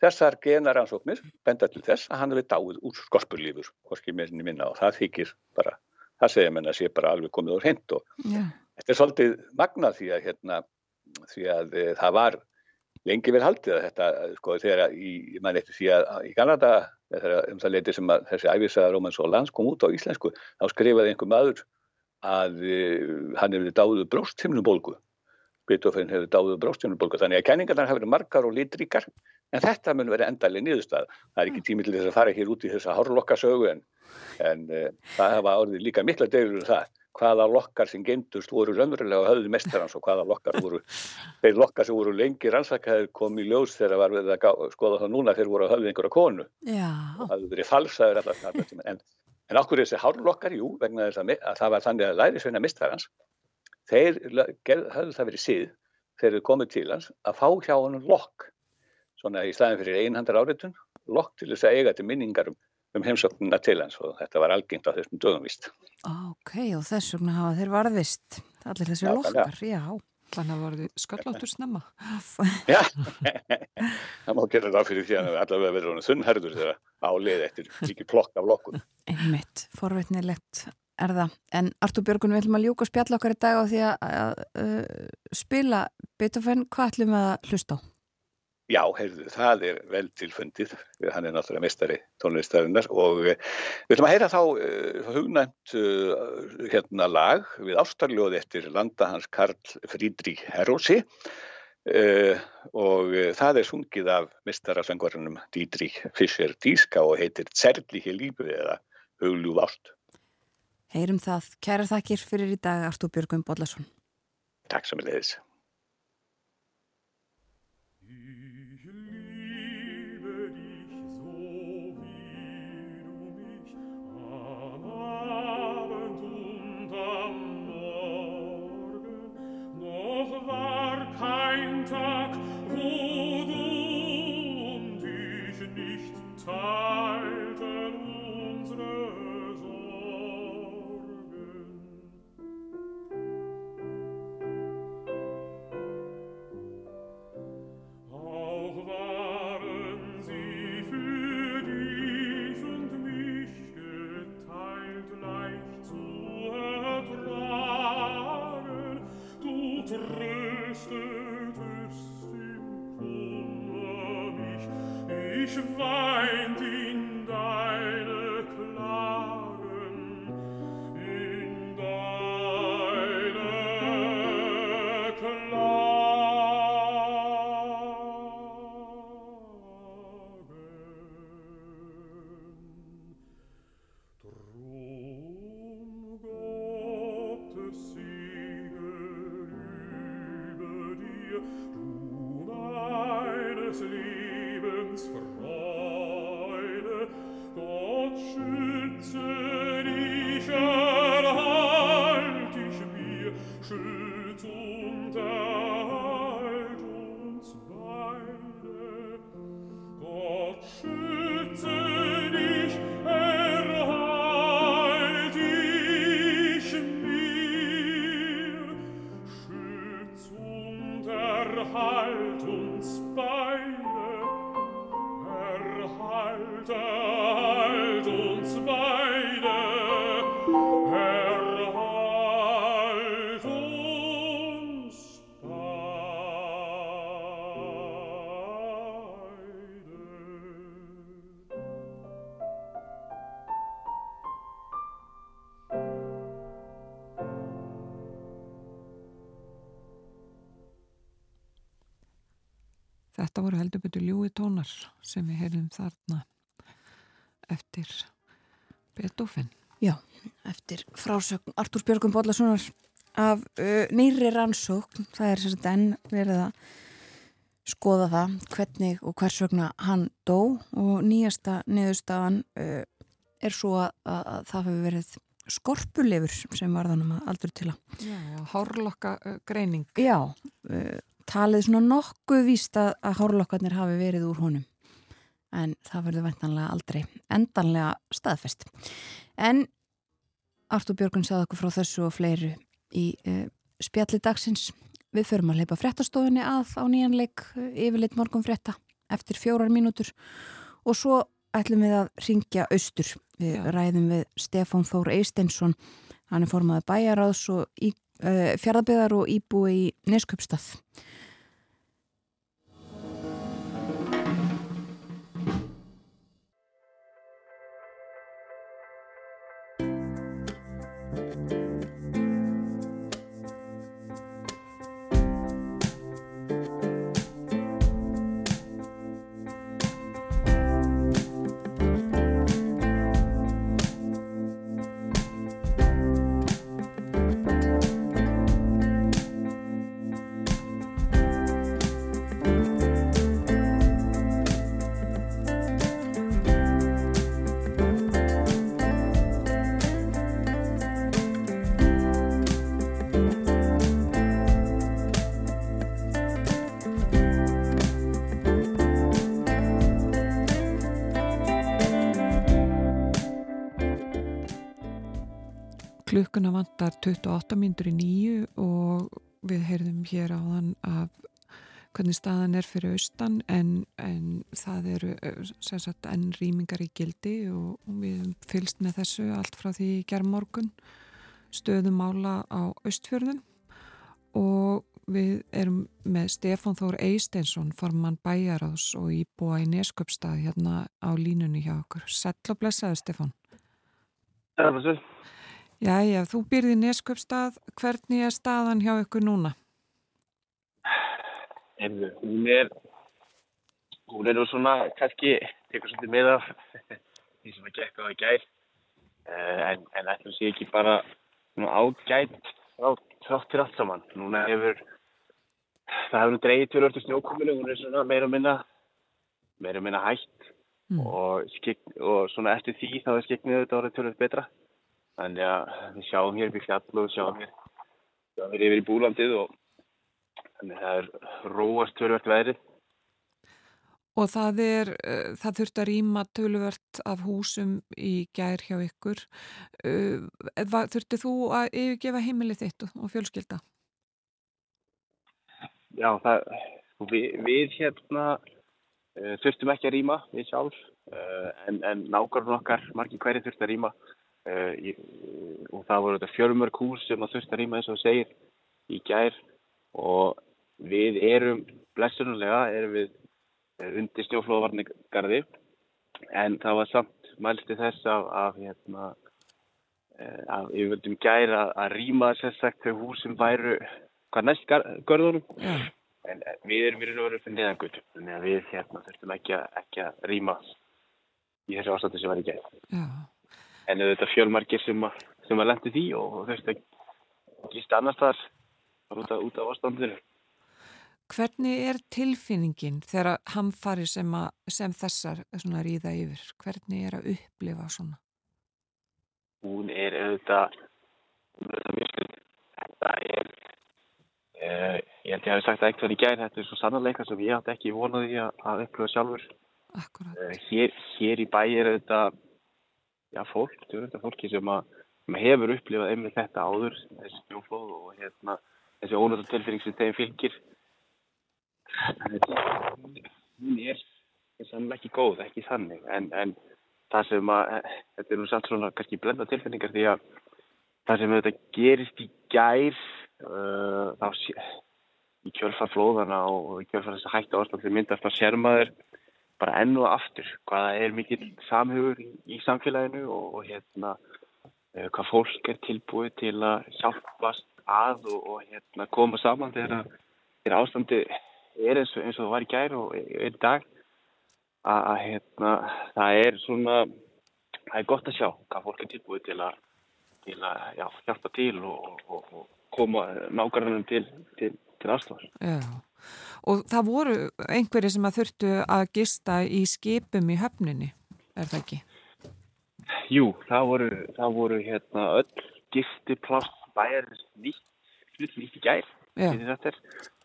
þessar genaransóknir benda til þess að hann hefur dáið úr skorpurlífur, hvorki minni minna og það þykir bara, það segja menn að sé bara alveg komið úr hend og Já. þetta er svolítið magnað því að hérna, því að e, það var lengi vel haldið að þetta, sko, þegar í, mann eftir því að í Kanada, þegar um það leiti sem að þessi æfisaða Rómans og lands kom út á íslensku, þá skrifaði einhver maður að e, hann hefur dáið brósthimnubólgu Beethoven hefur dáið brósthimnubólgu, þannig að kenningarnar hafa verið margar og litríkar En þetta mun verið endalega niðurstað. Það er ekki tími til þess að fara hér út í þessa hárlokkasögu en, en uh, það hafa orðið líka mikla degur um það hvaða lokkar sem geimdust voru raunverulega á höfðu mestarans og hvaða lokkar voru, þeir lokkar sem voru lengi rannsakaðir kom í ljós þegar var við að skoða það núna þeir voru á höfðu einhverja konu. Já. Og það hefur verið falsaður tíma. En, en okkur þessi hárlokkar, jú, vegna þess að, að það var þannig að læri sveina mestarans, þeir höfðu það verið síð þegar þeir komið til hans að fá hjá hann lokk svona í staðin fyrir einhandar áritun lokk til þess að eiga til minningar um, heimsóknuna til hans og þetta var algengt á þessum dögum vist. Ok, og þess vegna hafa þeir varðist allir þessi lokkar, já. Þannig að voru skalláttur snemma. Já, það má gera það fyrir því að allavega verður þunnherður þegar álið eftir ekki plokk af lokkum. Einmitt, forveitnilegt er það. En Artur Björgun, við ætlum að ljúka spjall okkar í dag á því að uh, spila Beethoven, hvað ætlum við að hlusta á? Já, heyrðu, það er vel tilfundið, hann er náttúrulega mestari tónlistarinnar og við ætlum að heyra þá uh, hugnæmt uh, hérna lag við ástarljóði eftir landa hans Karl Frídrík Herósi uh, og það er sungið af mestarasöngvarunum Dítrík Fischer Díska og heitir Zerlíki lífi eða Hugljúð ást. Heyrum það, kæra þakkir fyrir í dag Artur Björgun Bodlason. Takk sem er leiðis. Þetta voru heldur betur ljúi tónar sem við heyrðum þarna eftir Beethoven. Já, eftir frásögn Artúr Björgum Bodlasonar af uh, nýri rannsókn, það er sérst enn verið að skoða það hvernig og hvers vegna hann dó og nýjasta niðurstafan uh, er svo að, að, að það hefur verið skorpulefur sem var þannig að aldur til að. Já, hárlokka uh, greining. Já, uh, talið svona nokkuð víst að, að hárlokkarnir hafi verið úr honum en það verður ventanlega aldrei endanlega staðfest. En Artur Björgun sagði okkur frá þessu og fleiru í uh, spjalli dagsins. Við förum að leipa fréttastofinni að á nýjanleik uh, yfirleitt morgun frétta eftir fjórar mínútur og svo ætlum við að ringja austur. Við Já. ræðum við Stefán Þór Eisteinsson, hann er formaði bæjaráðs og í, uh, fjaraðbyðar og íbúi í Neskjöpstað. Vantar 28 mínútur í nýju og við heyrðum hér á þann af hvernig staðan er fyrir austan en, en það eru eh, sagt enn rýmingar í gildi og við fylst með þessu allt frá því gerð morgun stöðum mála á austfjörðum og við erum með Stefán Þór Eisteinsson formann bæjaráðs og íbúa í Nesköpstað hérna á línunni hjá okkur. Sæll og blessaður Stefán. Það er það svo. Jæja, þú byrði Nesköpstað, hvernig er staðan hjá ykkur núna? Heyrðu, hún er, hún er nú svona, kannski, tekur svolítið með af því sem að gekk á í gær, uh, en, en ætlum sé ekki bara ágætt þrátt til allt saman. Núna hefur, það hefur nú dreigið tölvöldu snjókominu, hún er svona meira minna, meira minna hægt Mm. og, skik, og svona eftir því þá er skiknið þetta orðið tölvöld betra. Þannig að við sjáum hér upp í fjall og sjáum hér, sjáum hér yfir í búlandið og þannig að það er róast tölvöld veðrið. Og það er, uh, það þurft að rýma töluvert af húsum í gær hjá ykkur. Var, þurfti þú að yfirgefa heimilið þitt og, fjölskylda? Já, það, við, við hérna uh, þurftum ekki að rýma við sjálf en, en nákvæmlega okkar margir hverju þurfti að rýma í, og það voru þetta fjörmörk hús sem að þurfti að rýma eins og segir í gær. Og við erum blessunulega erum við uh, undir snjóflóðvarningarði en það var samt mælti þess af, af hérna uh, að við völdum gæra að rýma sérsagt þau hús sem væru hvað næst görðunum. Já. en við erum raun og veru fyrir neðangut þannig að við hérna þurftum ekki að, ekki að rýma í þessu ástandi sem var í gæð Já. En auðvitað fjölmargir sem að, sem að lendi því og, þurftu að gista annars þar út af, út af ástandinu Hvernig er tilfinningin þegar hamfari sem, að, sem þessar ríða yfir? Hvernig er að upplifa svona? hún er auðvitað auðvitað mjög skil þetta er uh, ég held ég hafi sagt það ekkert í gæð þetta er svo sannarleika sem ég átti ekki vonaði að, að upplifa sjálfur Akkurat. Eh, hér, hér í bæ er þetta já, fólk, þetta fólki sem, að, hefur upplifað einmitt þetta áður þessi snjóflóð og hérna, þessi ónöta tilfinning sem þeim fylgir. Hún er, sannlega ekki góð, ekki þannig. En, en það sem að þetta er nú samt svona kannski blenda tilfinningar því að það sem þetta gerist í gær uh, sé, í kjölfar flóðana og í kjölfar þess að hætta sem myndast að sér maður bara enn og aftur hvaða er mikill samhugur í, í samfélaginu og, og hérna uh, hvað fólk er tilbúið til að hjálpast að og, og hérna koma saman þegar, þegar ástandi er eins og, eins og það var í gær og er í dag að, hérna það er svona það er gott að sjá hvað fólk er tilbúið til að, til að já, hjálpa til og, og, koma nákvæmlega til, til, til aðstofar. Já. Og það voru einhverju sem að þurftu að gista í skipum í höfninni, er það ekki? Jú, það voru, það voru hérna öll gistiplast bæjarins nýtt, hlut nýtt í gær.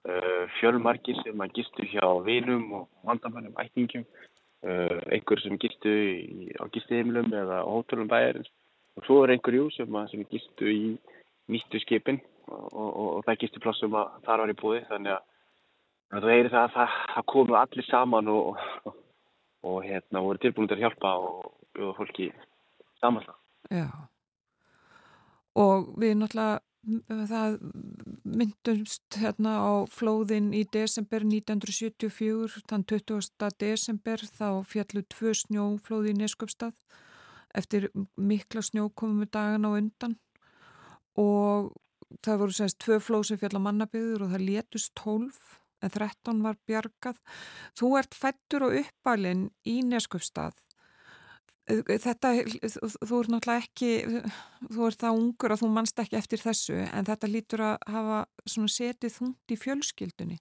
Uh, fjölmargir sem að gistu hjá vinum og vandamannum, ætningum, uh, einhver sem gistu í, á gistiheimilum eða á hótelum bæjarins og svo er einhver jú sem, að, sem gistu í nýttu skipin og, og, og, og það gistipláss sem að þar var í búði þannig að þú heyrir það að það, það komu allir saman og, og, og hérna voru tilbúin til að hjálpa og bjóða fólki saman það. Já. Og við náttúrulega það myndumst hérna á flóðin í desember 1974, þann 20. desember þá fjallu tvö snjóflóði í Neskjöpstað eftir mikla snjókomum dagan á undan og það voru semst tvö flóð sem fjalla mannabyður og það létust 12 en 13 var bjargað. Þú ert fættur og uppalinn í Neskjöpstað þetta, þú ert náttúrulega ekki þú ert það ungur að þú mannst ekki eftir þessu en þetta lítur að hafa setið þúnt í fjölskyldunni.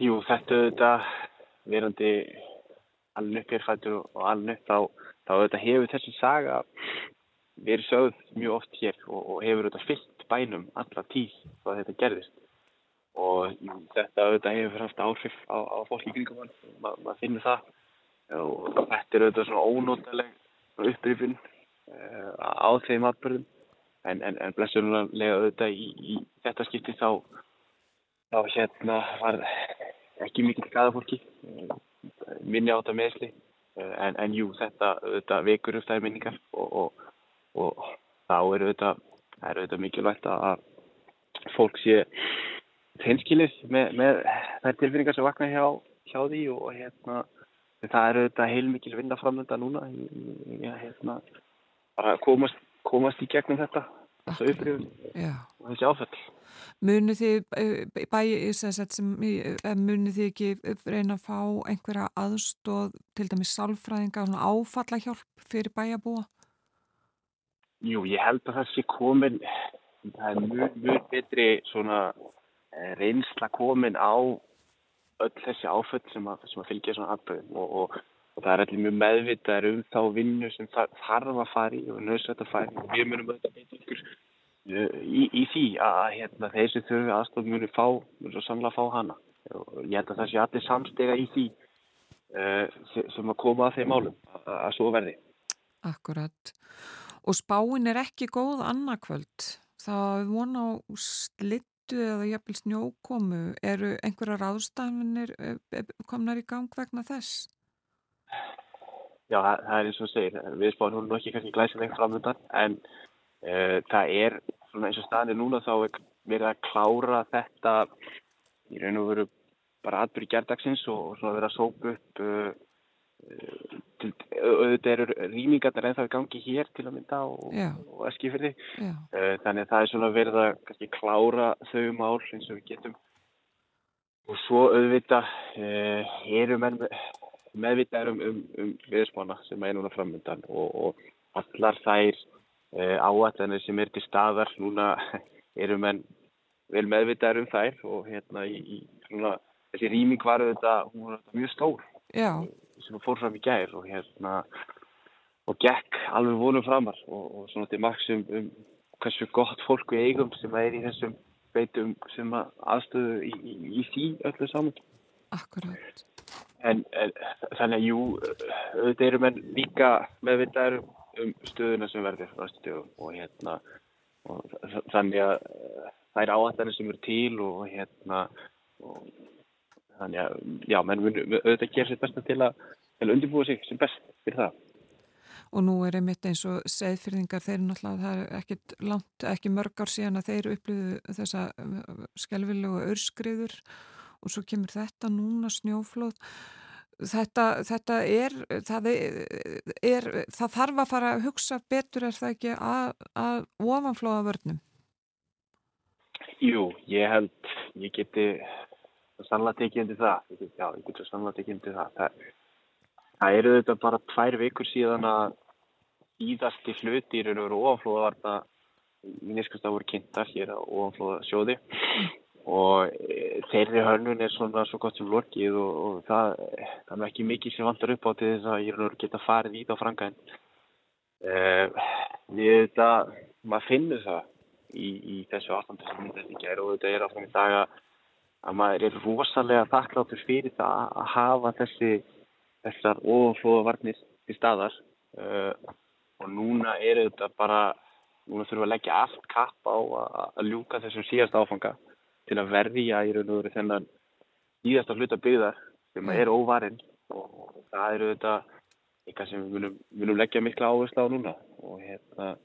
Jú, þetta auðvitað verandi alveg upp er fættur og alveg upp þá, þá auðvitað hefur þessi saga verið sögð mjög oft hér og, og hefur auðvitað fyllt bænum alla tíð hvað þetta gerðist og þetta auðvitað hefur haft áhrif á, á fólki kringum hann, Ma, maður finnur það. Og þetta er auðvitað svona ónótaleg upprýfin uh, á þeim atbyrðum en, en, en blessunlega auðvitað í, í þetta skipti þá þá hérna var ekki mikið skada fólki uh, minni átt að meðsli uh, en, en jú þetta auðvitað vekur upp þær minningar og, og, og þá er auðvitað, er auðvitað mikilvægt að fólk sé hreinskilið með, með þær tilfinningar sem vakna hjá, hjá því og hérna það er auðvitað heilmikil vinna framönda núna ég hérna bara komast, komast í gegnum þetta þessu upprifun og þessi áfell Munið þið eh, bæi sem eh, munið þið ekki reyna að fá einhverja aðstóð til dæmis sálfræðinga áfalla hjálp fyrir bæjabúa? Jú, ég held að það sé komin það er mjög, mjög betri svona eh, reynsla komin á öll þessi áföll sem að, sem að fylgja svona atbyrðum og, og, og það er allir mjög meðvitaðar um þá vinnu sem þarf að fara í og nöðsvægt að fara í. Og við munum auðvitað beita ykkur uh, í, í því að hérna, þeir sem þurfi aðstof munum fá, munum svo sannlega fá hana. Og ég held að það sé allir samstega í því uh, sem að koma að þeim málum að, að svo verði. Akkurat. Og spáin er ekki góð annarkvöld það vona á slitt slyddu eða jafnvel snjókomu eru einhverja ráðstafinir eh, eh, komnar í gang vegna þess? Já, það, það er eins og segir við spáum nú ekki kannski glæsileg framöndan en uh, það er svona eins og staðinni núna þá er verið að klára þetta í raun og veru bara atbyrgi gerðdagsins og svona verið að sópa upp uh, auðvitað eru rýmingarnar ennþá í gangi hér til að mynda og, og eski fyrir því uh, þannig að það er svona verið að kannski klára þau mál eins og við getum. Og svo auðvitað uh, eru menn meðvitað um, um, um viðspána sem er núna framöndan og, og allar þær uh, áallanir sem er til staðar núna eru menn vel meðvitað um þær og hérna í, í svona, þessi rýming var auðvitað, hún var mjög stór. Já sem fór fram í gær og hérna og gekk alveg vonum framar og, og svona til maks um, um hversu gott fólk við eigum sem er í þessum beitum sem aðstöðu í, í, í því öllu saman. Akkurát en, en þannig að jú auðvitað eru menn líka meðvitaður um stöðuna sem verður og hérna og þannig að það er áallanir sem eru til og hérna og þannig að, já, menn auðvitað gera sér besta til að, að undirbúa sig sem best fyrir það. Og nú er einmitt eins og segðfyrðingar, þeir náttúrulega, það er ekkit langt, ekki mörg ár síðan að þeir upplýðu þessa uh, skelvilegu örskriður og svo kemur þetta núna snjóflóð. Þetta, þetta er, það er, það þarf að fara að hugsa betur er það ekki að, að ofanflóða vörnum? Jú, ég held, ég geti sannlega tekið undir það. Já, ég getur sannlega tekið undir það. Það, það eru þetta bara tvær vikur síðan að íðasti hluti í raun og veru ofanflóðavarna í nýskast að voru kynntar hér á ofanflóða sjóði og e, þeirri hönnun er svona svo gott sem lokið og, og það, það er ekki mikið sem vantar upp á til þess að ég og veru geta farið í það á frangaðin. Uh, við þetta, maður finnur það í, í þessu aftandu sem þetta er og þetta er áfram í daga að maður er rosalega þakkláttur fyrir það að hafa þessi þessar ofanflóðavarnir til staðar uh, og núna er þetta bara núna þurfum við að leggja allt kapp á að, að ljúka þessum síðast áfanga til að verja í raun og veru þennan íðasta hluta byggðar sem Mm. er óvarinn og það eru þetta eitthvað sem við munum leggja mikla áherslu á núna og hérna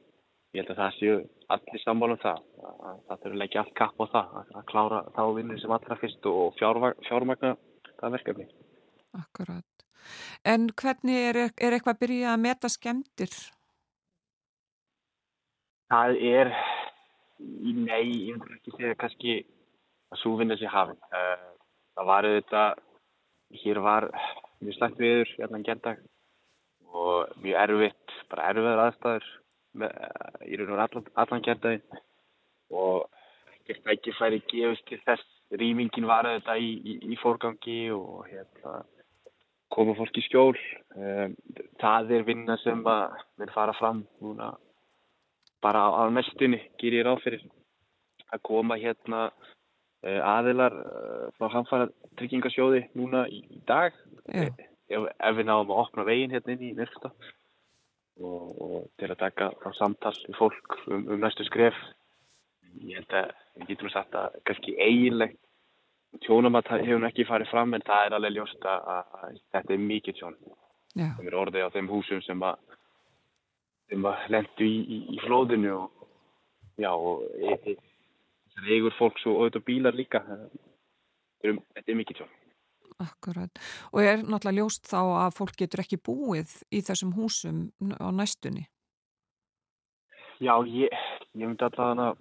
ég held að það séu allir sammála um það að það þurfa að leggja allt kapp á það að, klára þá vinnu sem allra fyrst og fjármagna, það verkefni. Akkurat. En hvernig er, er eitthvað að byrja að meta skemmtir? Það er, nei, ég vil ekki segja kannski að svo vinna sér hafinn. Uh, það var auðvitað, hér var mjög slæmt viður, hérna gerðdag og mjög erfitt, bara erfiðar aðstæður í raun og allan, allan gerðdaginn og ekkert ekki færi gefist til þess. Rýmingin var auðvitað í, í, í fórgangi og hérna koma fólk í skjól. Um, það er vinna sem að vil fara fram núna bara á, á mestunni gerir ég ráð fyrir að koma hérna uh, aðilar uh, frá hamfara tryggingasjóði núna í, í dag Já. ef, ef við náum að opna veginn hérna inn í Myrksta og, og til að taka frá samtal við fólk um, um næstu skref. Ég held að við getum sagt að kannski eiginlegt tjónamat hefur ekki farið fram en það er alveg ljóst að, að þetta er mikið tjón. Já. sem er orðið á þeim húsum sem að sem að lendu í, í, í flóðinu og já og e, e, eigur fólks og auðvitað bílar líka. Er, þetta er mikið tjón Akkurat. Og er náttúrulega ljóst þá að fólk getur ekki búið í þessum húsum á næstunni? Já, ég, ég myndi allavega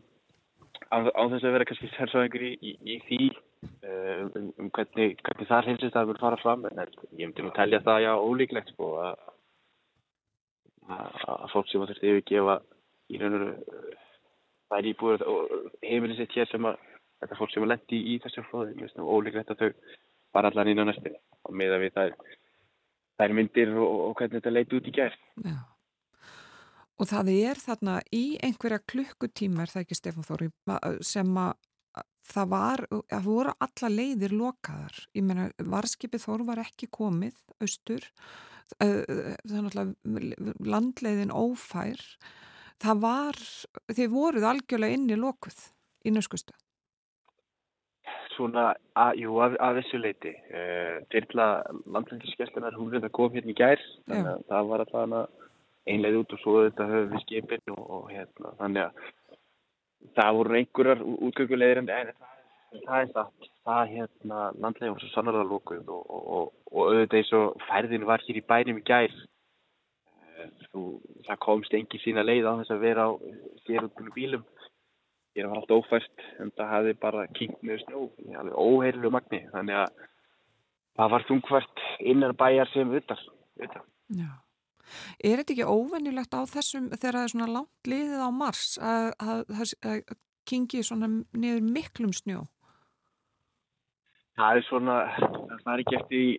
á, á þess að vera kannski sérsvæðingur í, í, í því uh, um, um hvernig, hvernig það hreinsist að vil fara fram en ég myndi nú telja það já ólíklegt sko að, að, að fólk sem að þurfti yfirgefa í raun og veru þær íbúður og heimilin sitt hér sem að þetta fólk sem að lendi í, í þessu flóði nú ólíklegt að þau fara allan inn á næstinni og meða við þær, þær myndir og, og hvernig þetta leiti út í gerð. Já. Og það er þarna í einhverja klukkutíma, er það ekki Stefán Þóri, sem að það var, að voru alla leiðir lokaðar. Ég meina, varskipið Þór var ekki komið, austur, þannig að landleiðin ófær. Það var, þið voruð algjörlega inni lokuð í nöskustu. Svona, að, jú, að, að þessu leiti. Uh, Dyrla landlændiskestunar, hún reynda kom hérna í gær, þannig að það var alltaf einlega út og svo þetta höfum við skipin og, og hérna, þannig að það voru einhverjar útgöngulegir en það, það er það, það hérna, landlega var svo sannarlega lókuð og, og, og, og auðvitað eins og færðin var hér í bænum í gær, þú, það komst engi sína leið á þess að vera á sérútbúinu bílum, hér var allt ófært en það hefði bara kynkt með snjó, alveg óheirilu magni, þannig að það var þungvært innan bæjar sem utan. Er þetta ekki óvennilegt á þessum þegar það er svona langt liðið á mars að, að, að, að kingi svona niður miklum snjó? Það er svona, það er ekki eftir í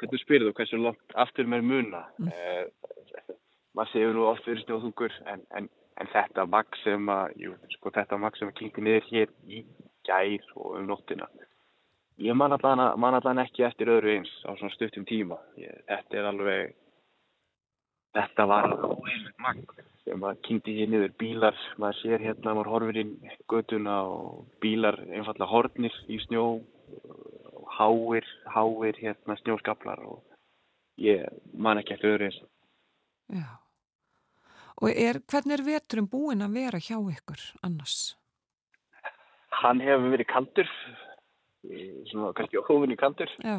hvernig spyrir þú, hversu langt aftur með muna. Mm. Uh, maður séu nú oft verið snjóðungur en, en, en þetta maks sem að, jú, sko þetta maks sem að kingi niður hér í gær og um nóttina. Ég man allan ekki eftir öðru eins á svona stuttum tíma. Ég, þetta er alveg Þetta var óheilvægt magn sem að kynnti hér niður bílar, maður sér hérna, maður horfir inn göduna og bílar einfallega hornir í snjó, háir, háir hérna snjóskaplar og ég man ekki eftir öðru eins. Já, og er, hvernig er veturum búin að vera hjá ykkur annars? Hann hefur verið kaldur, svona kannski óvinni kaldur Já.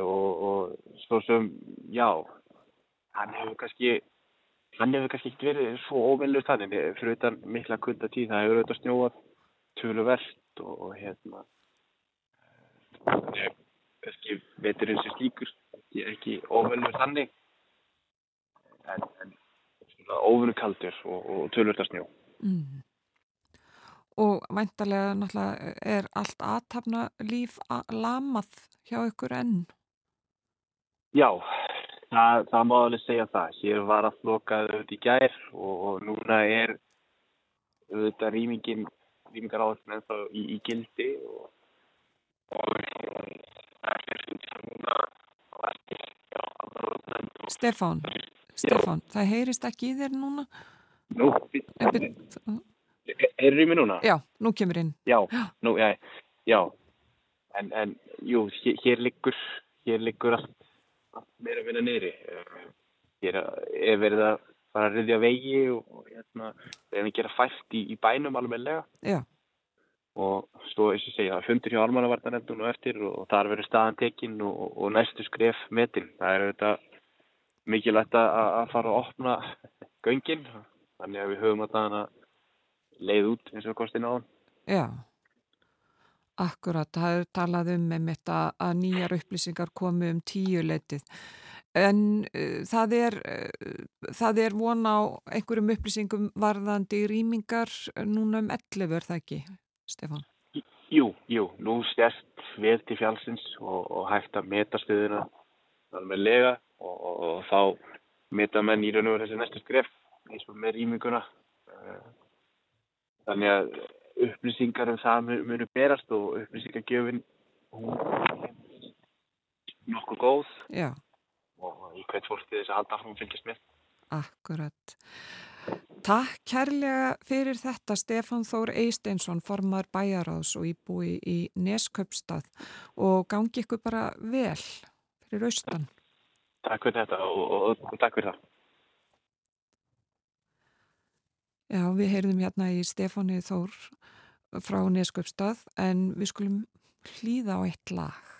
og, og svo sem, já, hann hefur kannski hann hefur kannski ekki verið svo óvinnlur þannig fyrir utan mikla kulda tíð það hefur auðvitað snjóað töluvert og, og hérna kannski veturinn sem slíkur ekki, ekki óvinnlur þannig en, en svona óvinnu kaldur og, og töluvert að snjó mm. Og væntalega náttúrulega er allt aðtapna líf lamað hjá ykkur enn? Já, Það, það má alveg segja það. Hér var allt lokað auðvitað í gær og, og núna er auðvitað rýmingin, rýmingar áherslu ennþá í, í gildi og, og Stefán, það heyrist ekki í þér núna? Nú, Heyrður í mig núna? Já, nú kemur inn. Já, nú, já, já. En, en, jú, hér, hér liggur, hér liggur allt, allt meira að vinna neyri. Hér er verið að fara að riðja vegi og, og hérna, reyna að gera fært í, í bænum alveglega. Já. Og svo, eins og segja, fundur hjá almannavartanendun og eftir og þar verður staðan tekinn og, og næstu skref metin. Það er auðvitað mikilvægt að, að fara að opna göngin, þannig að við höfum að það leið út eins og kostið náðan. Já, akkurat, það er talað um með þetta að nýjar upplýsingar komi um tíu leitið. En uh, það, er, uh, það er von á einhverjum upplýsingum varðandi rýmingar núna um 11, er það ekki, Stefán? Jú, jú, nú stjæst vel til fjálsins og, og hægt að meta stuðuna með lega og, og, og þá meta menn í raun og veru þessi næstu skref eins og með rýminguna. Þannig að upplýsingar um það munu berast og upplýsingargjöfin nokkuð góð. Já og í hvert fólki þess að halda að fylgjast með. Akkurat. Takk kærlega fyrir þetta Stefan Þór Eisteinsson, formar bæjaráðs og íbúi í Nesköpstað og gangi ykkur bara vel fyrir austan. Takk fyrir þetta og, og, og takk fyrir það. Já, við heyrðum hérna í Stefáni Þór frá Nesköpstað en við skulum hlýða á eitt lag.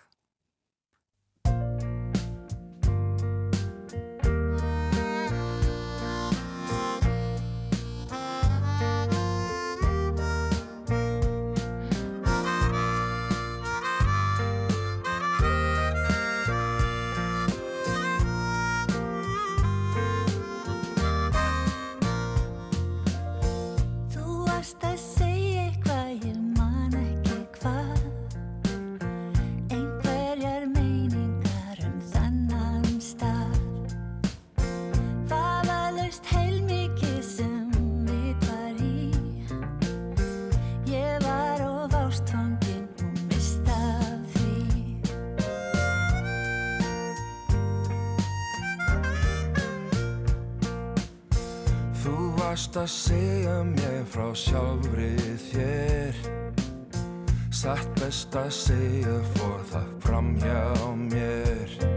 Að segja mér frá sjálfri þér. Satt best að segja fór það fram hjá mér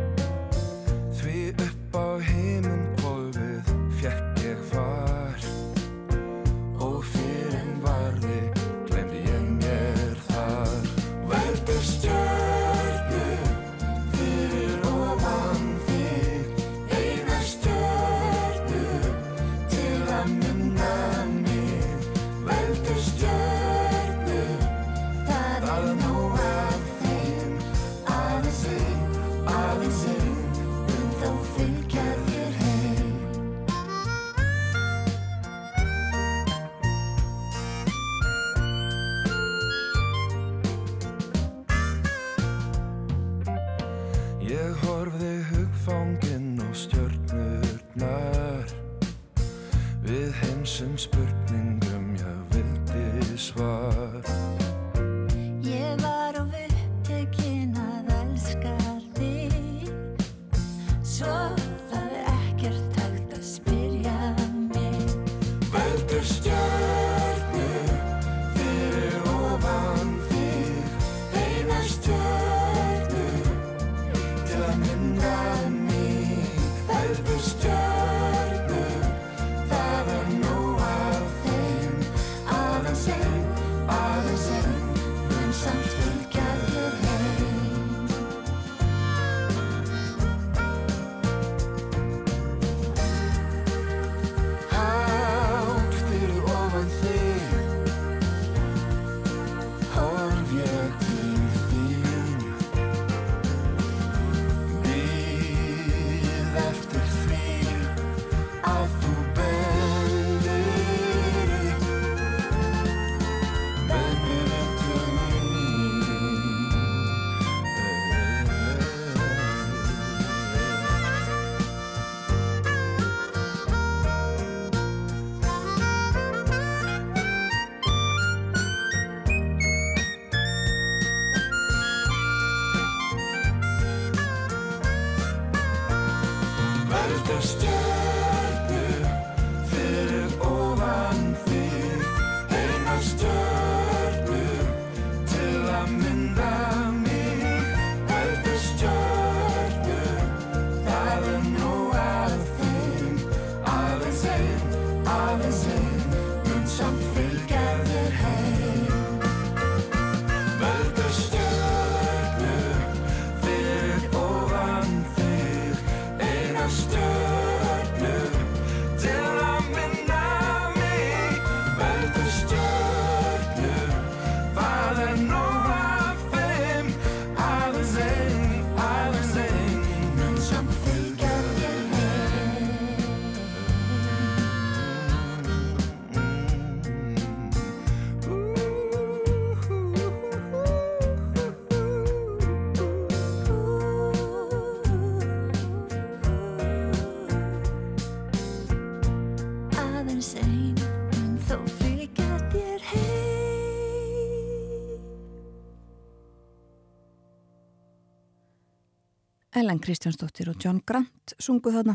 Ellen Kristjánsdóttir og John Grant sungu þarna.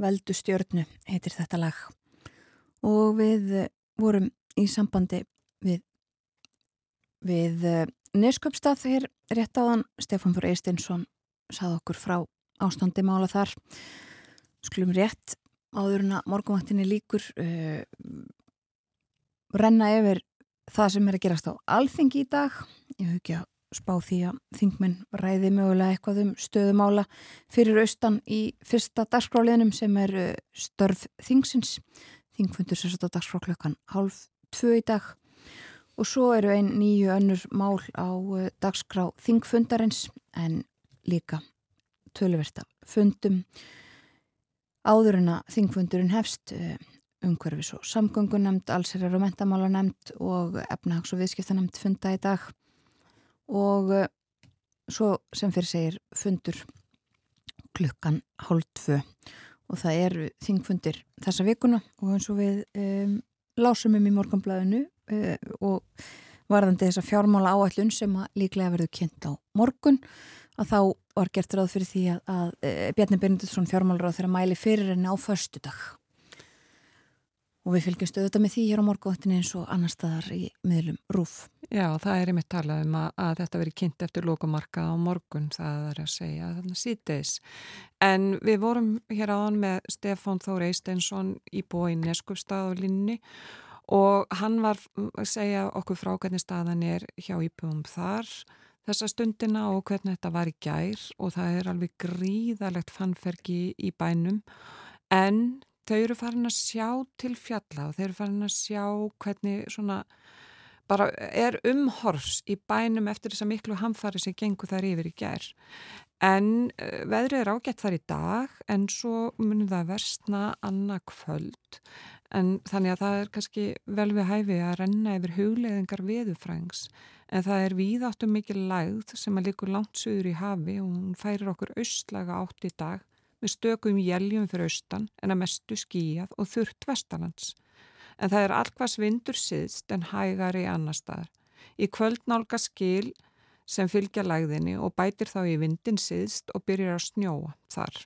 Veldu stjörnu heitir þetta lag. Og við eh, vorum í sambandi við við uh, Nesköpstað hér rétt áðan. Stefán Björn Eistinsson sað okkur frá ástandi mála þar. Skulum rétt áður en að morgunvaktinni líkur uh, renna yfir það sem er að gerast á alþingi í dag. Ég að spá því að þingmenn ræði mögulega eitthvað um stöðumála fyrir austan í fyrsta dagskráliðnum sem er uh, störf þingsins. Þingfundur sérstaklega dagskrá klukkan hálf tvö í dag. Og svo eru einn nýju önnur mál á uh, dagskrá þingfundarins en líka tölversta fundum. Áður en að þingfundurinn hefst uh, umhverfis og samgöngunemnd, allsherjar og mentamálanemnd og efnahags- og viðskiptanemnd funda í dag og uh, svo sem fyrir segir fundur klukkan hálf tvö. Og það eru þingfundir þessa vikuna og eins og við um, lásum um í morgunblæðinu uh, og varðandi þessa fjármála áallun sem líklega verður kynnt á morgun að þá var gert ráð fyrir því að, að, að Bjarni Byrndursson fjármálaráð þeirra mæli fyrir henni á förstu dag og við fylgjumstu auðvitað með því hér á morgunvaktinni eins og annar staðar í miðlum rúf. Já, það er einmitt talað um að, að þetta veri kynnt eftir lokumarka á morgun, það er að segja þarna síðdeis. En við vorum hér áðan með Stefán Þór Eisteinsson í bói Neskupstað og Linni og hann var að segja okkur frá hvernig staðan er hjá íbúum þar þessa stundina og hvernig þetta var í gær og það er alveg gríðalegt fannferki í bænum en þau eru farin að sjá til fjalla og þau eru farin að sjá hvernig svona bara er umhors í bænum eftir þess að miklu hamfari sem gengur þar yfir í gær. En uh, veðrið er ágætt þar í dag en svo munum það versna annað kvöld. En þannig að það er kannski vel við hæfi að renna yfir hugleðingar veðufrængs en það er víðáttum mikil lægð sem að líkur langt söður í hafi og hún færir okkur austlaga átt í dag með stökum jæljum fyrir austan en að mestu skíjað og þurft vestalands. En það er allkvæs vindur siðst en hægar í annar staðar. Í kvöldnálga skil sem fylgja lægðinni og bætir þá í vindin siðst og byrjar að snjóa þar.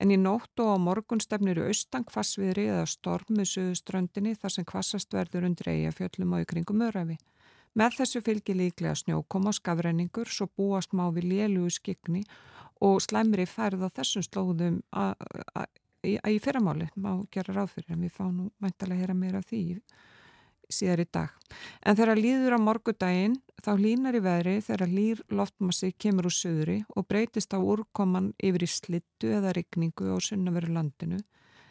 En í nótt og á morgun stefnir í austan kvassviðri eða stormu suðuströndinni þar sem kvassast verður undir eigafjöllum og í kringum örafi. Með þessu fylgir líklega snjókoma og skafrenningur svo búast má við lélugu skikni og slæmri færð á þessum slóðum í, fyrramáli má gera ráð fyrir en við fáum nú mæntalega að hera meira af því síðar í dag. En þegar líður á morgudaginn þá línar í veðri þegar lír loftmassi kemur úr söðri og breytist á úrkoman yfir í slittu eða rigningu á sunnaveru landinu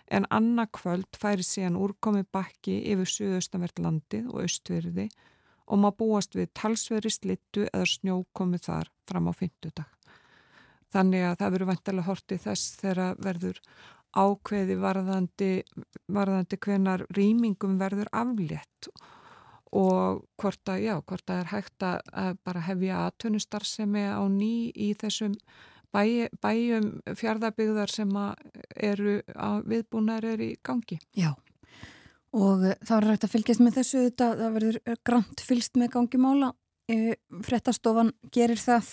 en annarkvöld færi síðan úrkomi bakki yfir söðustanvert landið og austverði og má búast við talsveri slittu eða snjókomi þar fram á fymtudag. Þannig að það verður vantilega hortið þess þegar verður ákveði varðandi, varðandi hvenar rýmingum verður aflétt og hvort að, já, hvort að er hægt að bara hefja aðtönustar sem er á ný í þessum bæ, bæjum fjárðabygðar sem eru viðbúnar er í gangi. Já, og það verður hægt að fylgjast með þessu þetta, það verður grant fylgst með gangi mála. Frettastofan gerir það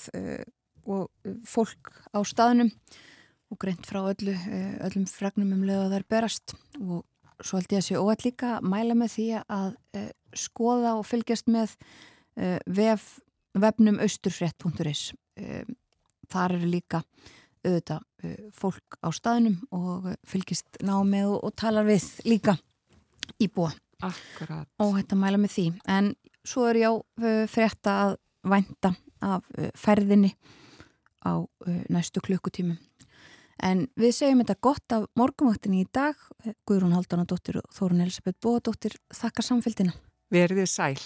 og fólk á staðnum og greint frá öllu, öllum fregnum um leið að er berast. Og svo held ég að sé óætt líka mæla með því að uh, skoða og fylgjast með uh, vef, vefnum austurfrett.is uh, þar eru líka auðvitað fólk á staðnum og fylgist ná með og, og talar við líka íbúa. Akkurat. og að mæla með því. En svo er já frétta að vænta af uh, ferðinni á næstu klukkutímum. En við segjum þetta gott af morgunvaktinni í dag. Guðrún Haldanadóttir og Þórun Elisabeth Bóadóttir þakka samfélgina Verðið sæl.